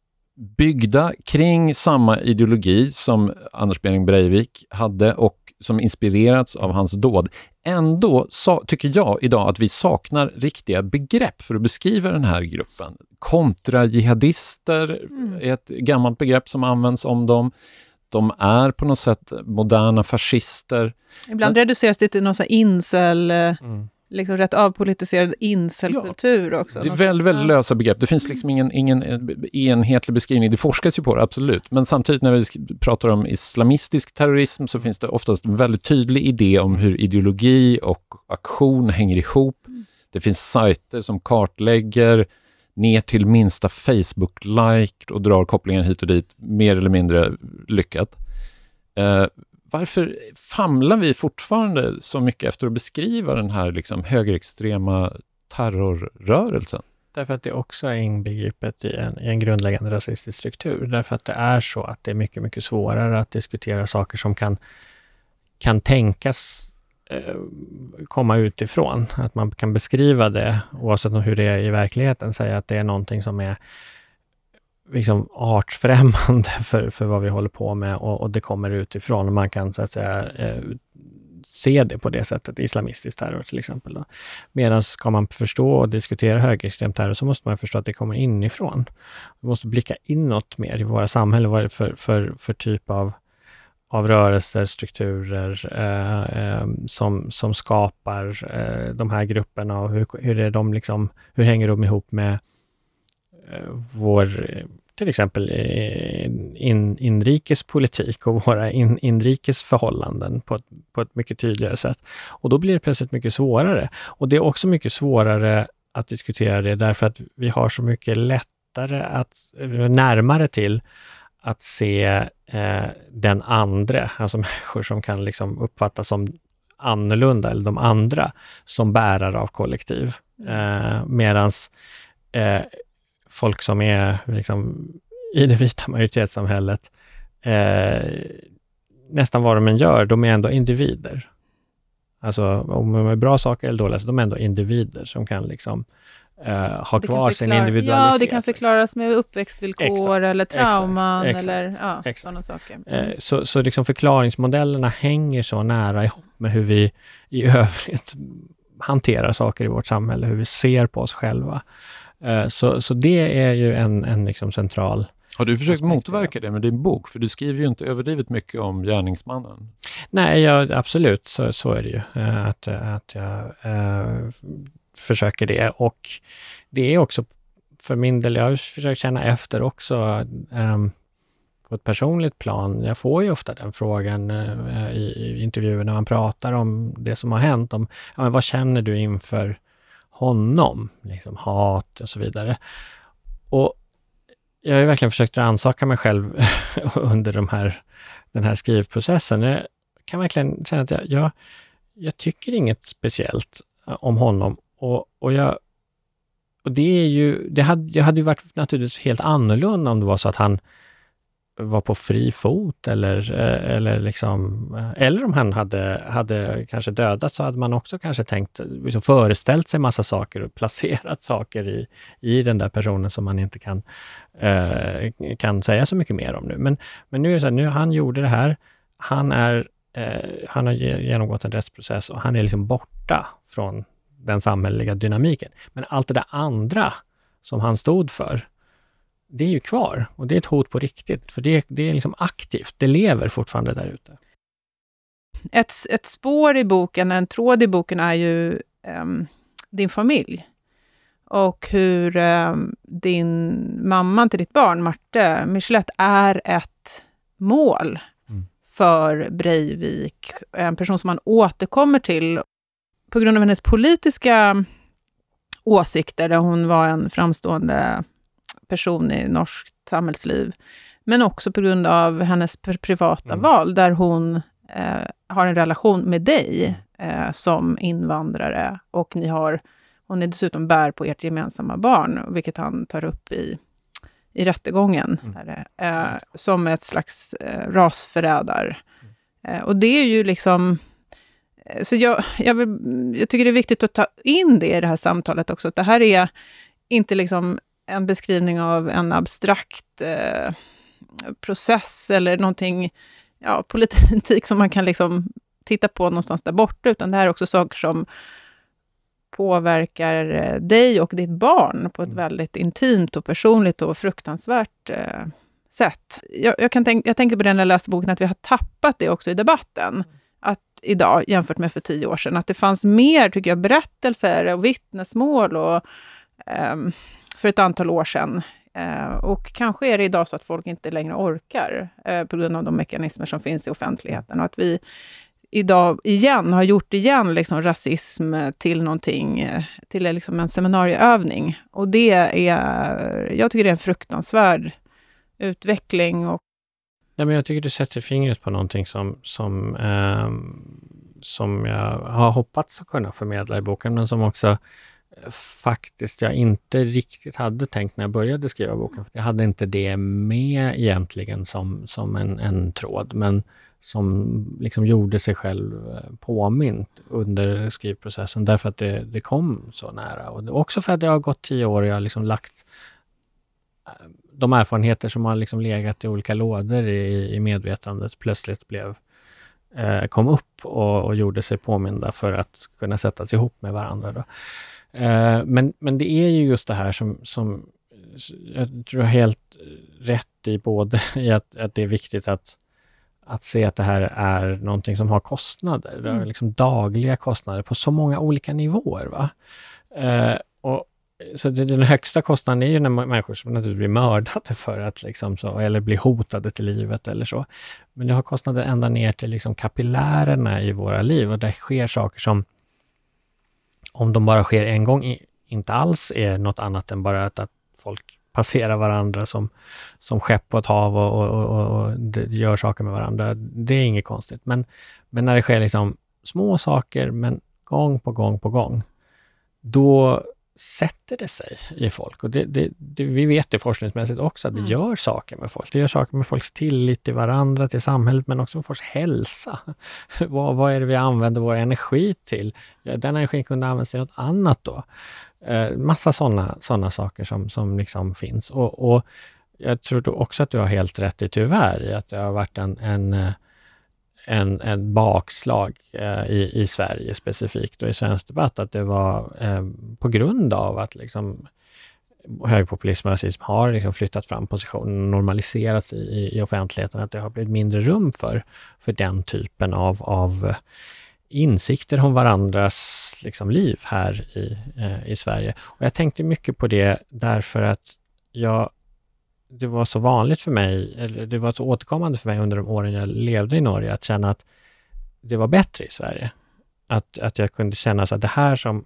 byggda kring samma ideologi som Anders Behring Breivik hade och som inspirerats av hans dåd. Ändå så, tycker jag idag att vi saknar riktiga begrepp för att beskriva den här gruppen. Kontrajihadister mm. är ett gammalt begrepp som används om dem. De är på något sätt moderna fascister. Ibland reduceras det till någon incel... Mm liksom rätt avpolitiserad incelkultur ja, också. Det är väldigt, väldigt lösa begrepp. Det finns liksom ingen, ingen enhetlig beskrivning. Det forskas ju på det, absolut. Men samtidigt när vi pratar om islamistisk terrorism så finns det oftast en väldigt tydlig idé om hur ideologi och aktion hänger ihop. Mm. Det finns sajter som kartlägger ner till minsta Facebook-like och drar kopplingar hit och dit, mer eller mindre lyckat. Eh, varför famlar vi fortfarande så mycket efter att beskriva den här liksom högerextrema terrorrörelsen? Därför att det också är inbegripet i en, i en grundläggande rasistisk struktur. Därför att det är så att det är mycket, mycket svårare att diskutera saker som kan, kan tänkas eh, komma utifrån. Att man kan beskriva det, oavsett hur det är i verkligheten, säga att det är någonting som är liksom artsfrämmande för, för vad vi håller på med och, och det kommer utifrån. Man kan så att säga eh, se det på det sättet, islamistisk terror till exempel. Medan ska man förstå och diskutera högerextrem terror så måste man förstå att det kommer inifrån. Vi måste blicka inåt mer i våra samhällen. Vad är det för, för, för typ av, av rörelser, strukturer eh, eh, som, som skapar eh, de här grupperna och hur, hur, är de liksom, hur hänger de ihop med vår till exempel eh, in, inrikespolitik och våra in, inrikes förhållanden på ett, på ett mycket tydligare sätt. Och då blir det plötsligt mycket svårare. Och det är också mycket svårare att diskutera det därför att vi har så mycket lättare att, närmare till att se eh, den andra, alltså människor som kan liksom uppfattas som annorlunda, eller de andra, som bärare av kollektiv. Eh, medans eh, folk som är liksom, i det vita majoritetssamhället, eh, nästan vad de än gör, de är ändå individer. Alltså om de är bra saker eller dåliga, så de är ändå individer som kan liksom uh, ha det kvar sin individualitet. Ja, det kan förklaras med uppväxtvillkor exakt, eller trauman exakt, eller ja, exakt. sådana saker. Mm. Uh, så så liksom förklaringsmodellerna hänger så nära ihop med hur vi i övrigt hanterar saker i vårt samhälle, hur vi ser på oss själva. Eh, så, så det är ju en, en liksom central har du försökt motverka det med din bok? För du skriver ju inte överdrivet mycket om gärningsmannen. Nej, jag, absolut, så, så är det ju. Eh, att, att jag äh, försöker det. Och det är också för min del, jag har försökt känna efter också ähm, på ett personligt plan. Jag får ju ofta den frågan äh, i, i intervjuer när man pratar om det som har hänt. Om, ja, vad känner du inför honom, liksom hat och så vidare. Och jag har ju verkligen försökt rannsaka mig själv under de här, den här skrivprocessen. Jag kan verkligen känna att jag, jag, jag tycker inget speciellt eh, om honom och, och jag och det är ju, det hade, det hade ju varit naturligtvis helt annorlunda om det var så att han var på fri fot eller, eh, eller, liksom, eh, eller om han hade, hade kanske dödat så hade man också kanske tänkt, liksom föreställt sig massa saker och placerat saker i, i den där personen som man inte kan, eh, kan säga så mycket mer om nu. Men, men nu är det så här, nu han gjorde det här, han, är, eh, han har genomgått en rättsprocess och han är liksom borta från den samhälleliga dynamiken. Men allt det där andra som han stod för, det är ju kvar och det är ett hot på riktigt, för det, det är liksom aktivt. Det lever fortfarande där ute. Ett, ett spår i boken, en tråd i boken är ju um, din familj. Och hur um, din mamma till ditt barn, Marte Michelet, är ett mål mm. för Breivik. En person som man återkommer till på grund av hennes politiska åsikter, där hon var en framstående person i norskt samhällsliv, men också på grund av hennes privata mm. val, där hon eh, har en relation med dig eh, som invandrare och ni har och ni dessutom bär på ert gemensamma barn, vilket han tar upp i, i rättegången, mm. eh, som ett slags eh, rasförrädar. Mm. Eh, och det är ju liksom... Eh, så jag, jag, vill, jag tycker det är viktigt att ta in det i det här samtalet också, att det här är inte liksom en beskrivning av en abstrakt eh, process eller någonting, ja, politik som man kan liksom titta på någonstans där borta, utan det här är också saker som påverkar eh, dig och ditt barn på ett mm. väldigt intimt och personligt och fruktansvärt eh, sätt. Jag, jag, kan tänk, jag tänkte på det när jag läste boken, att vi har tappat det också i debatten. Mm. Att idag, jämfört med för tio år sedan, att det fanns mer, tycker jag, berättelser och vittnesmål och, eh, för ett antal år sedan. Eh, och kanske är det idag så att folk inte längre orkar eh, på grund av de mekanismer som finns i offentligheten. Och att vi idag igen har gjort igen liksom rasism till någonting, eh, till liksom en seminarieövning. Och det är, jag tycker det är en fruktansvärd utveckling. Och... Ja, men jag tycker du sätter fingret på någonting som, som, eh, som jag har hoppats kunna förmedla i boken, men som också faktiskt jag inte riktigt hade tänkt när jag började skriva boken. Jag hade inte det med egentligen som, som en, en tråd, men som liksom gjorde sig själv eh, påmint under skrivprocessen därför att det, det kom så nära. Och också för att det har gått tio år och jag har liksom lagt eh, de erfarenheter som har liksom legat i olika lådor i, i medvetandet plötsligt blev eh, kom upp och, och, gjorde sig påminda för att kunna sättas ihop med varandra. Då. Eh, men, men det är ju just det här som, som jag tror helt rätt i både i att, att det är viktigt att att se att det här är någonting som har kostnader, mm. liksom dagliga kostnader på så många olika nivåer. Va? Eh, och, så den högsta kostnaden är ju när människor som naturligtvis blir mördade för att liksom så, eller blir hotade till livet eller så. Men det har kostnader ända ner till liksom kapillärerna i våra liv och det sker saker som, om de bara sker en gång, inte alls är något annat än bara att, att folk passerar varandra som, som skepp på ett hav och, och, och, och gör saker med varandra. Det är inget konstigt. Men, men när det sker liksom små saker, men gång på gång på gång, då sätter det sig i folk. Och det, det, det, vi vet det forskningsmässigt också, att det mm. gör saker med folk. Det gör saker med folks tillit till varandra, till samhället, men också med folks hälsa. vad, vad är det vi använder vår energi till? Den energin kunde användas till något annat då. Eh, massa sådana såna saker som, som liksom finns. Och, och jag tror också att du har helt rätt i, tyvärr, i att det har varit en, en, eh, en, en bakslag eh, i, i Sverige specifikt och i svensk debatt, att det var eh, på grund av att liksom, högerpopulism och rasism har liksom flyttat fram positionen, normaliserats i, i offentligheten, att det har blivit mindre rum för, för den typen av, av insikter om varandras liksom, liv här i, eh, i Sverige. Och jag tänkte mycket på det därför att jag, det var så vanligt för mig, eller det var så återkommande för mig under de åren jag levde i Norge, att känna att det var bättre i Sverige. Att, att jag kunde känna att det här som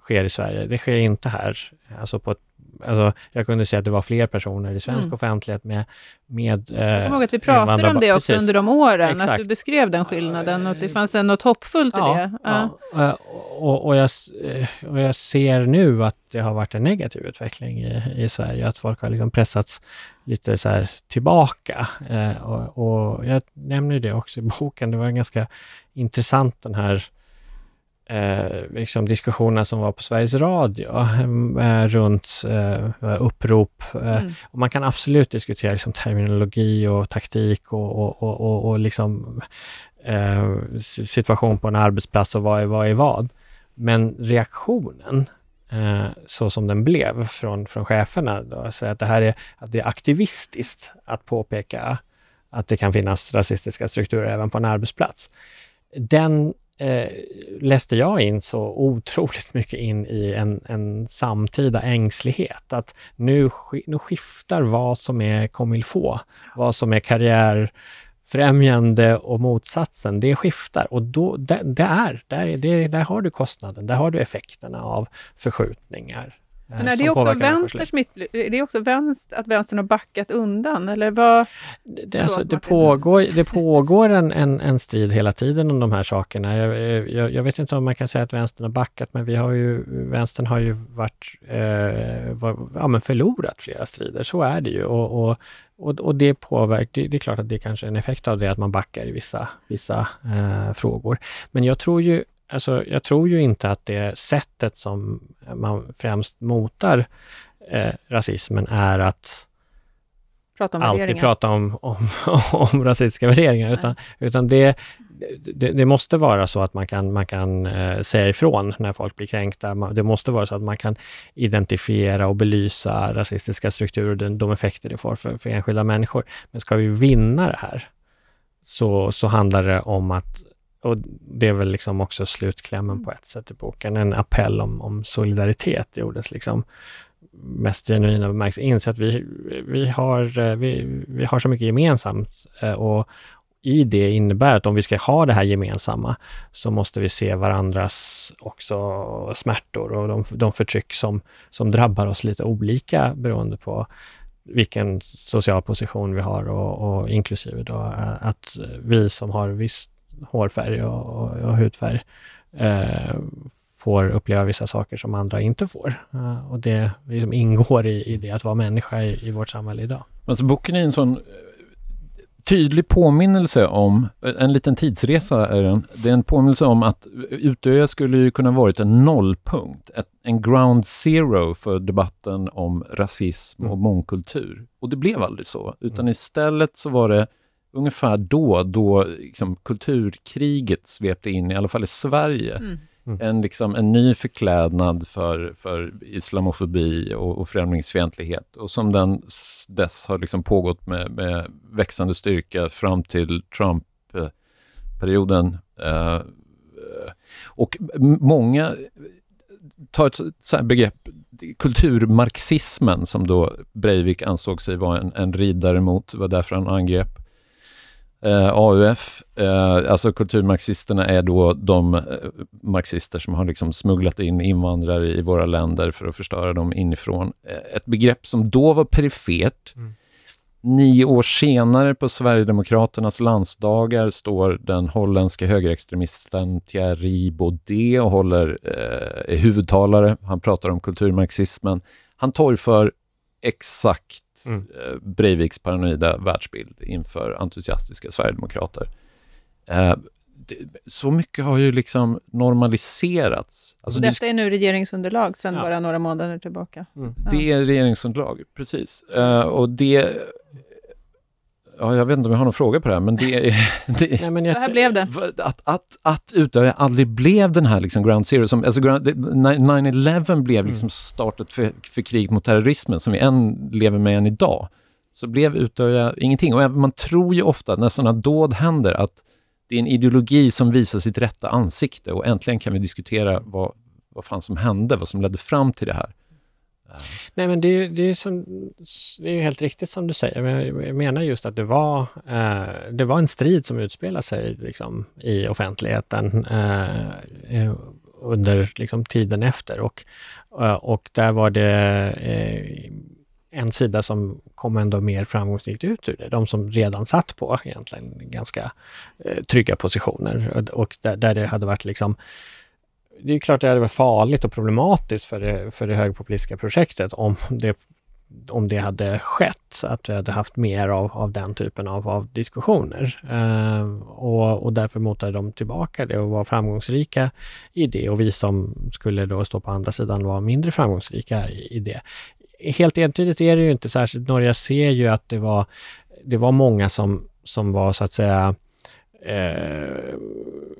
sker i Sverige, det sker inte här. Alltså på ett alltså, jag kunde se att det var fler personer i svensk mm. offentlighet med, med eh, Jag kommer ihåg att vi pratade om det också Precis. under de åren, Exakt. att du beskrev den skillnaden och att det fanns något hoppfullt i ja, det. Ja. ja. Och, och, jag, eh, och jag ser nu att det har varit en negativ utveckling i, i Sverige, att folk har liksom pressats lite så här tillbaka. Eh, och, och jag nämner det också i boken, det var ganska intressant den här eh, liksom diskussionerna som var på Sveriges Radio eh, runt eh, upprop. Eh, mm. och man kan absolut diskutera liksom, terminologi och taktik och, och, och, och, och liksom, eh, situation på en arbetsplats och vad är vad är vad. Men reaktionen eh, så som den blev från, från cheferna, då, så att det här är, att det är aktivistiskt att påpeka att det kan finnas rasistiska strukturer även på en arbetsplats. Den eh, läste jag in så otroligt mycket in i en, en samtida ängslighet. Att nu, nu skiftar vad som är comme vad som är karriärfrämjande och motsatsen, det skiftar. Och då, det, det är, där, det, där har du kostnaden, där har du effekterna av förskjutningar. Men är det också vänsters är det också vänster, att vänstern har backat undan? Eller vad? Det, alltså, det, pågår, det pågår en, en, en strid hela tiden om de här sakerna. Jag, jag, jag, vet inte om man kan säga att vänstern har backat, men vi har ju, vänstern har ju varit, eh, var, ja, men förlorat flera strider. Så är det ju. Och, och, och, och det påverkar, det, det, är klart att det kanske är en effekt av det, att man backar i vissa, vissa eh, frågor. Men jag tror ju Alltså, jag tror ju inte att det sättet som man främst motar eh, rasismen är att prata alltid prata om, om, om rasistiska värderingar, utan, utan det, det, det, måste vara så att man kan, man kan eh, säga ifrån när folk blir kränkta. Det måste vara så att man kan identifiera och belysa rasistiska strukturer och de, de effekter det får för, för enskilda människor. Men ska vi vinna det här, så, så handlar det om att och det är väl liksom också slutklämmen på ett sätt i boken. En appell om, om solidaritet gjordes liksom mest genuina bemärkelse. Inse att vi, vi, har, vi, vi har så mycket gemensamt eh, och i det innebär att om vi ska ha det här gemensamma så måste vi se varandras också smärtor och de, de förtryck som, som drabbar oss lite olika beroende på vilken social position vi har och, och inklusive då att vi som har viss hårfärg och, och, och hudfärg eh, får uppleva vissa saker som andra inte får. Uh, och det liksom ingår i, i det att vara människa i, i vårt samhälle idag. Alltså boken är en sån eh, tydlig påminnelse om, en liten tidsresa är den, det är en påminnelse om att Utöya skulle ju kunna varit en nollpunkt, ett, en ground zero för debatten om rasism och mm. mångkultur. Och det blev aldrig så, utan mm. istället så var det ungefär då, då liksom, kulturkriget svepte in, i alla fall i Sverige, mm. Mm. En, liksom, en ny förklädnad för, för islamofobi och, och främlingsfientlighet och som den dess har liksom pågått med, med växande styrka fram till Trump-perioden. Uh, och många tar ett så begrepp, kulturmarxismen, som då Breivik ansåg sig vara en, en riddare mot, det var därför han angrep eh, AUF, eh, alltså kulturmarxisterna är då de eh, marxister som har liksom smugglat in invandrare i våra länder för att förstöra dem inifrån. Eh, ett begrepp som då var perifert. Mm. Nio år senare på Sverigedemokraternas landsdagar står den holländske högerextremisten Thierry Baudet och håller, eh, är huvudtalare. Han pratar om kulturmarxismen. Han torgför exakt mm. Eh, Breiviks paranoida världsbild inför entusiastiska sverigedemokrater. Eh, så mycket har ju liksom normaliserats. Alltså Detta är nu regeringsunderlag sedan ja. bara några månader tillbaka. Mm. Det är regeringsunderlag, precis. Uh, och det Ja, jag vet inte om jag har någon fråga på det här, men det är... Det, Nej, men jag, så här blev det. Att, att, att Utöya aldrig blev den här liksom ground zero, som, alltså 9-11 blev liksom mm. startet för, för krig mot terrorismen, som vi än lever med än idag, så blev Utöya ingenting. Och man tror ju ofta när sådana dåd händer att det är en ideologi som visar sitt rätta ansikte och äntligen kan vi diskutera vad, vad fan som hände, vad som ledde fram till det här. Nej men det, det, är som, det är helt riktigt som du säger. Jag menar just att det var, eh, det var en strid som utspelade sig liksom, i offentligheten eh, eh under liksom, tiden efter. Och, eh, och där var det eh, en sida som kom ändå mer framgångsrikt ut ur det. De som redan satt på egentligen ganska eh, trygga positioner och, och där, där, det hade varit liksom det är klart att det hade varit farligt och problematiskt för det, för det högerpopulistiska projektet om det, om det hade skett, att vi hade haft mer av, av den typen av, av diskussioner. Eh, och, och därför motade de tillbaka det och var framgångsrika i det och vi som skulle då stå på andra sidan var mindre framgångsrika i, i det. Helt entydigt är det ju inte särskilt, Norge ser ju att det var, det var många som, som var så att säga eh,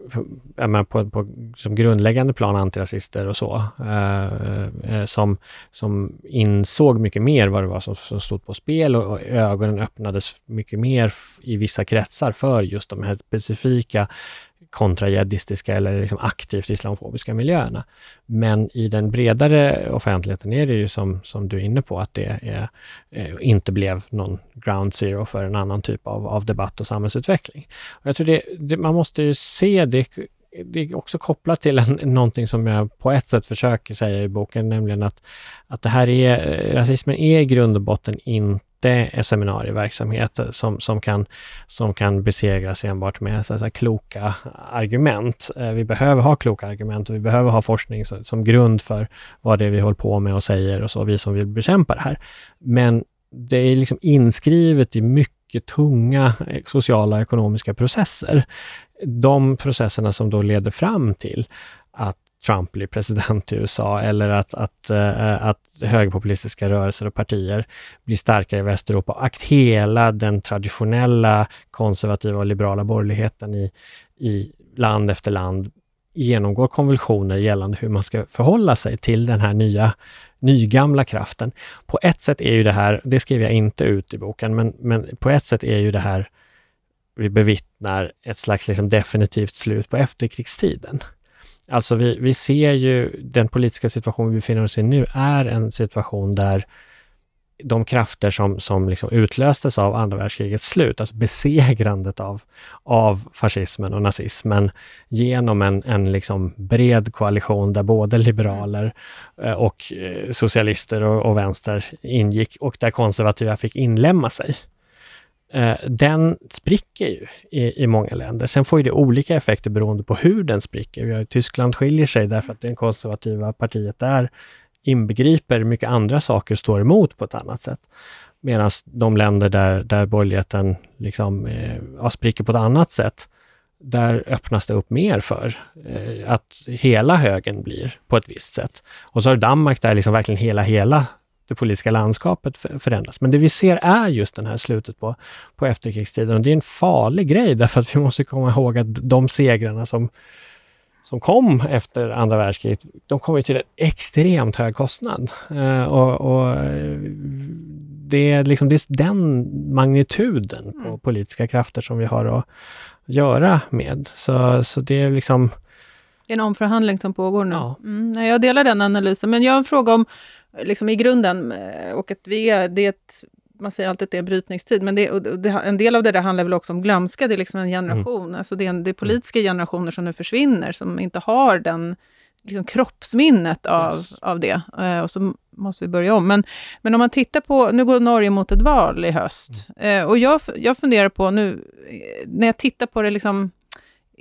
för, på, på som grundläggande plan antirasister och så, eh, eh, som, som insåg mycket mer vad det var som, som stod på spel och, och ögonen öppnades mycket mer i vissa kretsar för just de här specifika kontrajihadistiska eller liksom aktivt islamofobiska miljöerna. Men i den bredare offentligheten är det ju som, som du är inne på, att det är, eh, inte blev någon ground zero för en annan typ av, av debatt och samhällsutveckling. Och jag tror det, det, man måste ju se det det är också kopplat till en, någonting som jag på ett sätt försöker säga i boken, nämligen att, att det här är, rasismen är i grund och botten inte är seminarieverksamhet som, som, kan, som kan besegras enbart med så här, kloka argument. Eh, vi behöver ha kloka argument och vi behöver ha forskning som, som grund för vad det är vi håller på med och säger och så, vi som vill bekämpa det här. Men det är liksom inskrivet i mycket tunga eh, sociala och ekonomiska processer. De processerna som då leder fram till att Trump blir president i USA eller att, att, uh, att högerpopulistiska rörelser och partier blir starkare i Västeuropa. Att hela den traditionella konservativa och liberala borgerligheten i, i land efter land genomgår konvulsioner gällande hur man ska förhålla sig till den här nya nygamla kraften. På ett sätt är ju det här, det skriver jag inte ut i boken, men, men på ett sätt är ju det här vi bevittnar ett slags liksom definitivt slut på efterkrigstiden. Alltså vi, vi ser ju den politiska situation vi befinner oss i nu är en situation där de krafter som, som liksom utlöstes av andra världskrigets slut, alltså besegrandet av, av fascismen och nazismen genom en, en liksom bred koalition där både liberaler eh, och eh, socialister och, och vänster ingick och där konservativa fick inlämna sig. Eh, den spricker ju i, i många länder. Sen får ju det olika effekter beroende på hur den spricker. Tyskland skiljer sig därför att det konservativa partiet där inbegriper mycket andra saker och står emot på ett annat sätt. Medan de länder där, där borgerligheten liksom, eh, spricker på ett annat sätt, där öppnas det upp mer för eh, att hela högen blir på ett visst sätt. Och så har Danmark där liksom verkligen hela, hela det politiska landskapet förändras. Men det vi ser är just den här slutet på, på efterkrigstiden och det är en farlig grej därför att vi måste komma ihåg att de segrarna som som kom efter andra världskriget, de kom till en extremt hög kostnad. Uh, och, och, det, är liksom, det är den magnituden på mm. politiska krafter som vi har att göra med. Så, så det är liksom... En omförhandling som pågår nu. Ja. Mm, jag delar den analysen, men jag har en fråga om, liksom i grunden, eh, och att vi är, det är ett man säger alltid att det är brytningstid, men det, det, en del av det där handlar väl också om glömska. Det är liksom en generation, mm. alltså det är, en, det är politiska generationer som nu försvinner, som inte har den liksom kroppsminnet av, yes. av det. Eh, och så måste vi börja om. Men, men om man tittar på, nu går Norge mot ett val i höst. Mm. Eh, och jag, jag funderar på nu, när jag tittar på det, liksom,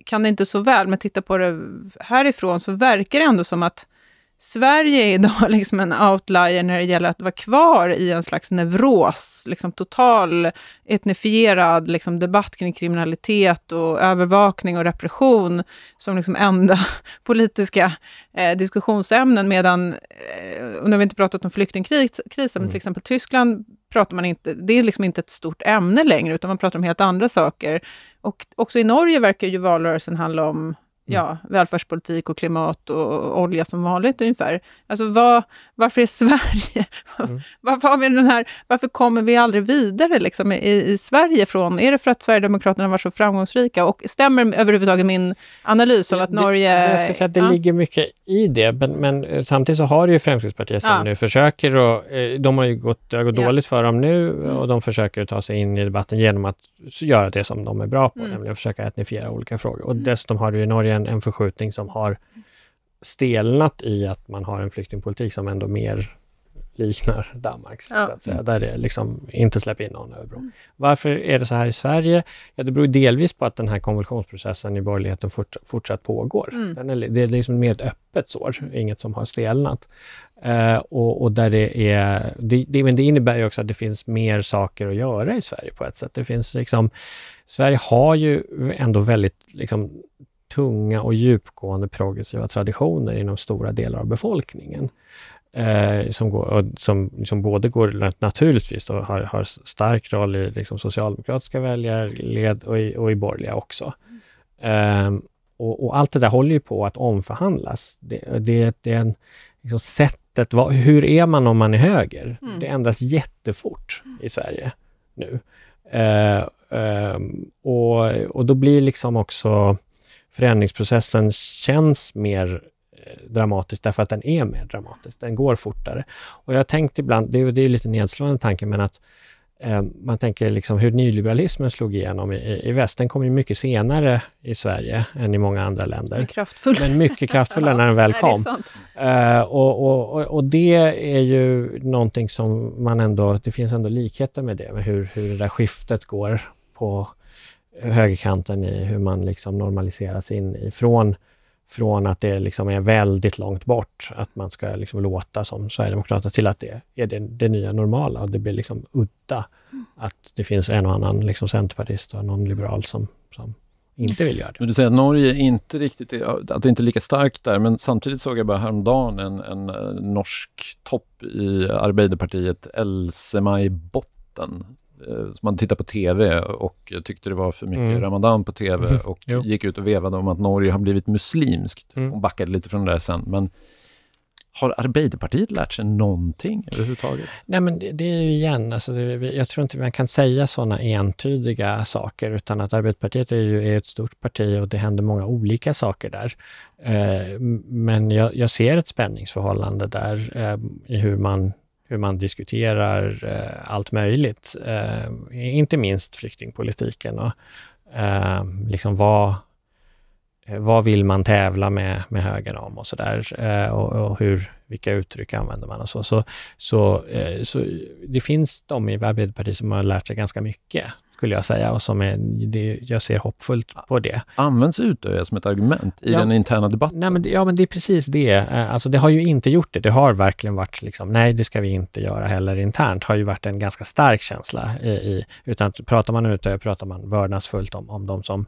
kan det inte så väl, men tittar på det härifrån, så verkar det ändå som att Sverige är idag liksom en outlier när det gäller att vara kvar i en slags neuros, liksom total etnifierad liksom debatt kring kriminalitet och övervakning och repression som liksom enda politiska eh, diskussionsämnen, medan, eh, och nu har vi inte pratat om flyktingkrisen, mm. men till exempel Tyskland pratar man inte, det är liksom inte ett stort ämne längre, utan man pratar om helt andra saker. Och också i Norge verkar ju valrörelsen handla om ja, mm. välfärdspolitik och klimat och olja som vanligt ungefär. Alltså vad, varför är Sverige... Mm. varför, har vi den här, varför kommer vi aldrig vidare liksom, i, i Sverige från... Är det för att Sverigedemokraterna varit så framgångsrika? Och stämmer överhuvudtaget min analys av att Norge... Jag ska säga att det ja. ligger mycket i det, men, men, eh, samtidigt så har det ju Fremskrittspartiet som ja. nu försöker och eh, de har ju gått, det har gått ja. dåligt för dem nu mm. och de försöker ta sig in i debatten genom att göra det som de är bra på, mm. nämligen att försöka etnifiera olika frågor. Och mm. dessutom har du i Norge en, en förskjutning som har stelnat i att man har en flyktingpolitik som ändå mer liknar Danmarks, ja. så att säga, där det liksom inte släpper in någon över bron. Mm. Varför är det så här i Sverige? Ja, det beror delvis på att den här konvulsionsprocessen i borgerligheten fort, fortsatt pågår. Mm. Den är, det är liksom mer ett öppet sår, inget som har stelnat. Uh, och, och, där det är, det, det, men det innebär ju också att det finns mer saker att göra i Sverige på ett sätt. Det finns liksom, Sverige har ju ändå väldigt liksom, tunga och djupgående progressiva traditioner inom stora delar av befolkningen. Eh, som, går, som liksom både går naturligtvis och har, har stark roll i liksom socialdemokratiska väljarled och i, och i borgerliga också. Eh, och, och, allt det där håller ju på att omförhandlas. Det, det, det är en, liksom sättet, vad, hur är man om man är höger? Mm. Det ändras jättefort i Sverige nu. Eh, ehm, och, och då blir liksom också förändringsprocessen känns mer eh, dramatisk därför att den är mer dramatisk. Den går fortare. Och jag har tänkt ibland, det är, det är lite nedslående tanke, men att eh, man tänker liksom hur nyliberalismen slog igenom i, i väst. Den kom ju mycket senare i Sverige än i många andra länder. Men mycket kraftfullare när den väl kom. Uh, och, och, och det är ju någonting som man ändå, det finns ändå likheter med det, med hur, hur det där skiftet går på högerkanten i hur man liksom normaliseras in ifrån från att det liksom är väldigt långt bort, att man ska liksom låta som Sverigedemokraterna, till att det är det, det nya normala och det blir liksom udda. Att det finns en och annan liksom centerpartist och någon liberal som, som inte vill göra det. Men du säger att Norge inte riktigt är, att det inte är lika starkt där, men samtidigt såg jag bara häromdagen en, en, en norsk topp i Arbeiderpartiet, Else-Maj Botten, Eh, som man tittade på TV och tyckte det var för mycket mm. Ramadan på TV och gick ut och vevade om att Norge har blivit muslimskt. Mm. Hon backade lite från det där sen. Men har Arbeiderpartiet lärt sig någonting överhuvudtaget? Nej, men det, det är ju igen, alltså det, jag tror inte man kan säga sådana entydiga saker, utan att Arbeiderpartiet är ju är ett stort parti och det händer många olika saker där. Eh, men jag, jag, ser ett spänningsförhållande där eh, i hur man hur man diskuterar eh, allt möjligt. Eh, inte minst flyktingpolitiken och eh, liksom vad, eh, vad vill man tävla med, med högern om och sådär eh, och, och, hur, vilka uttryck använder man och så. Så, så, eh, så det finns de i Arbeiderpartiet som har lärt sig ganska mycket skulle jag säga och som är, det, jag ser hoppfullt på det. Används Utöya som ett argument i ja, den interna debatten? Nej, men, ja, men det är precis det. Eh, alltså det har ju inte gjort det. Det har verkligen varit liksom, nej, det ska vi inte göra heller internt, har ju varit en ganska stark känsla i, i utan pratar man Utöya pratar man vördnadsfullt om, om de som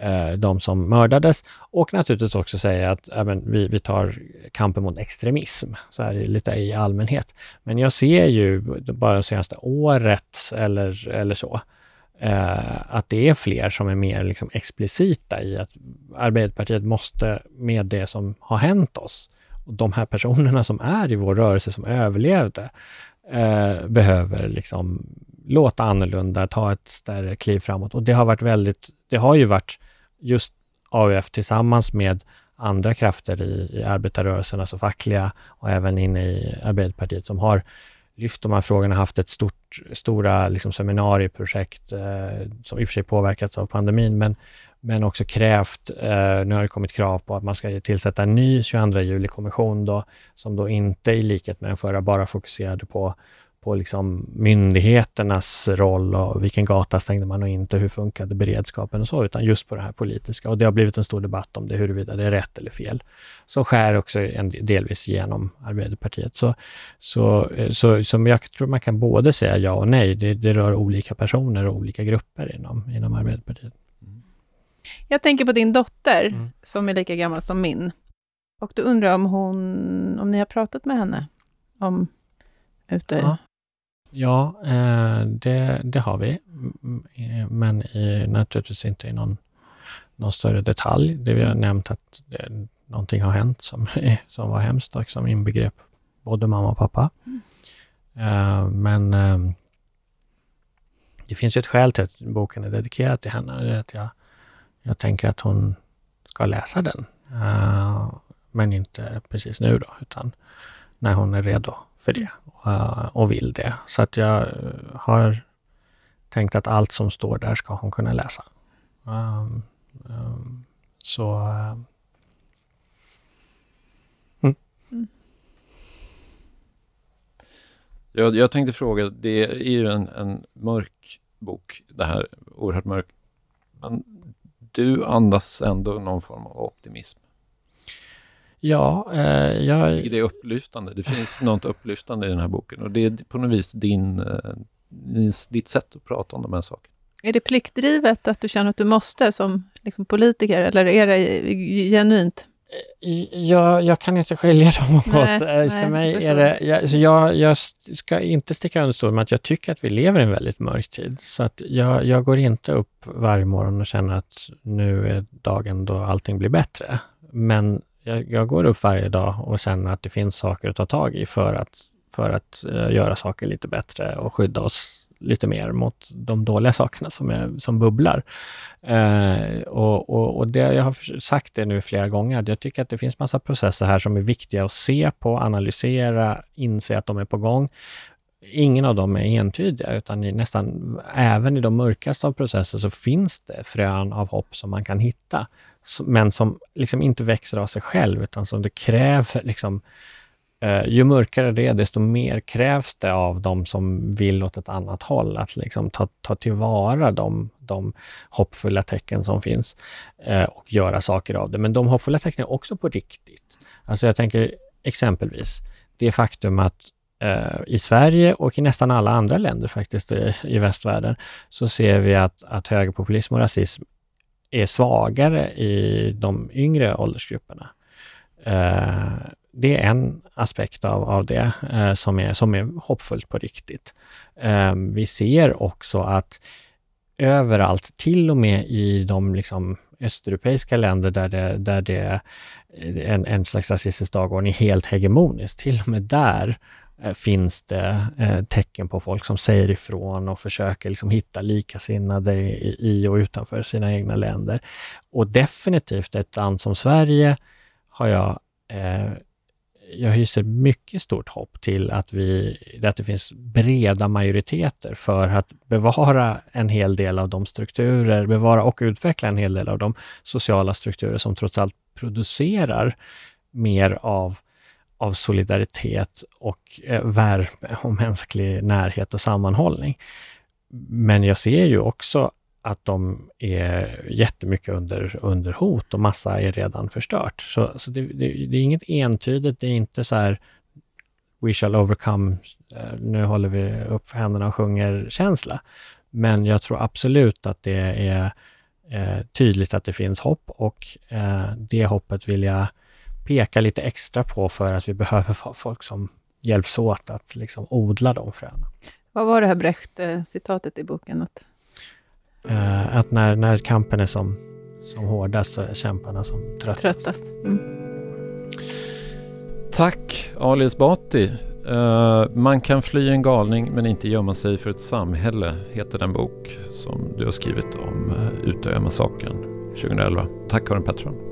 eh, de som mördades och naturligtvis också säga att även vi, vi tar kampen mot extremism, så här lite i allmänhet. Men jag ser ju bara det senaste året eller, eller så, eh, att det är fler som är mer liksom explicita i att Arbeiderpartiet måste, med det som har hänt oss, och de här personerna som är i vår rörelse som överlevde, eh, behöver liksom låta annorlunda, ta ett större kliv framåt. Och det har varit väldigt, det har ju varit just AUF tillsammans med andra krafter i, i arbetarrörelsen, alltså fackliga och även inne i Arbeiderpartiet som har lyft de här frågorna, haft ett stort, stora liksom, seminarieprojekt eh, som i och för sig påverkats av pandemin, men, men också krävt, eh, nu har det kommit krav på att man ska tillsätta en ny 22 juli-kommission då, som då inte i likhet med den förra bara fokuserade på på liksom myndigheternas roll och vilken gata stängde man och inte, hur funkade beredskapen och så, utan just på det här politiska. Och det har blivit en stor debatt om det, huruvida det är rätt eller fel. Som skär också en, delvis genom Arbeiderpartiet. Så, så, så, så jag tror man kan både säga ja och nej. Det, det rör olika personer och olika grupper inom, inom Arbeiderpartiet. Jag tänker på din dotter, mm. som är lika gammal som min. Och då undrar jag om, hon, om ni har pratat med henne om ute? Ja. Ja, eh, det, det har vi, men i, naturligtvis inte i någon, någon större detalj. Det vi har nämnt att det, någonting har hänt som, som var hemskt och som inbegrep både mamma och pappa. Mm. Eh, men eh, det finns ju ett skäl till att boken är dedikerad till henne. Att jag, jag tänker att hon ska läsa den. Men inte precis nu då, utan när hon är redo för det uh, och vill det. Så att jag eh, har tänkt att allt som står där ska hon kunna läsa. Um, um, så... Uh, mm. Jag, jag tänkte fråga, det är ju en, en mörk bok, det här, oerhört mörk. Men du andas ändå någon form av optimism. Ja, eh, jag... Det är upplyftande. Det finns något upplyftande i den här boken och det är på något vis din, eh, ditt sätt att prata om de här sakerna. Är det pliktdrivet att du känner att du måste som liksom politiker eller är det genuint? Jag, jag kan inte skilja dem åt. Nej, För nej, mig är det... Jag, så jag, jag ska inte sticka under stol med att jag tycker att vi lever i en väldigt mörk tid. Så att jag, jag går inte upp varje morgon och känner att nu är dagen då allting blir bättre. Men jag, jag, går upp varje dag och känner att det finns saker att ta tag i för att, för att uh, göra saker lite bättre och skydda oss lite mer mot de dåliga sakerna som, är, som bubblar. Uh, och, och, och det, jag har sagt det nu flera gånger, att jag tycker att det finns massa processer här som är viktiga att se på, analysera, inse att de är på gång. ingen av dem är entydiga, utan i nästan även i de mörkaste av processer så finns det frön av hopp som man kan hitta, men som liksom inte växer av sig själv, utan som det kräver liksom, eh, ju mörkare det är, desto mer krävs det av de som vill åt ett annat håll, att liksom ta, ta tillvara de, de hoppfulla tecken som finns eh, och göra saker av det. Men de hoppfulla tecknen är också på riktigt. Alltså jag tänker exempelvis det faktum att eh, i Sverige och i nästan alla andra länder faktiskt i, i västvärlden, så ser vi att, att högerpopulism och rasism är svagare i de yngre åldersgrupperna. Eh, det är en aspekt av, av det eh, som, är, som är hoppfullt på riktigt. Eh, vi ser också att överallt, till och med i de liksom östeuropeiska länder där det, där det är en, en slags rasistisk dagordning helt hegemonisk, till och med där Eh, finns det eh, tecken på folk som säger ifrån och försöker liksom hitta likasinnade i, i och utanför sina egna länder. Och definitivt ett land som Sverige har jag eh, jag hyser mycket stort hopp till att, vi, att det finns breda majoriteter för att bevara en hel del av de strukturer, bevara och utveckla en hel del av de sociala strukturer som trots allt producerar mer av, av solidaritet och eh, värme och mänsklig närhet och sammanhållning. Men jag ser ju också att de är jättemycket under, under hot och massa är redan förstört. Så, så det, det, det, är inget entydigt, det är inte så här We shall overcome, eh, nu håller vi upp händerna och sjunger känsla. Men jag tror absolut att det är eh, tydligt att det finns hopp och eh, det hoppet vill jag peka lite extra på för att vi behöver folk som hjälps åt att liksom odla de fröna. Vad var det här Brecht-citatet i boken? Att Uh, att när, när kampen är som, som hårdast så är kämparna som tröttast. tröttast. Mm. Tack Ali Esbati. Uh, man kan fly en galning men inte gömma sig för ett samhälle heter den bok som du har skrivit om uh, Utöya-massakern 2011. Tack Karin Pettersson.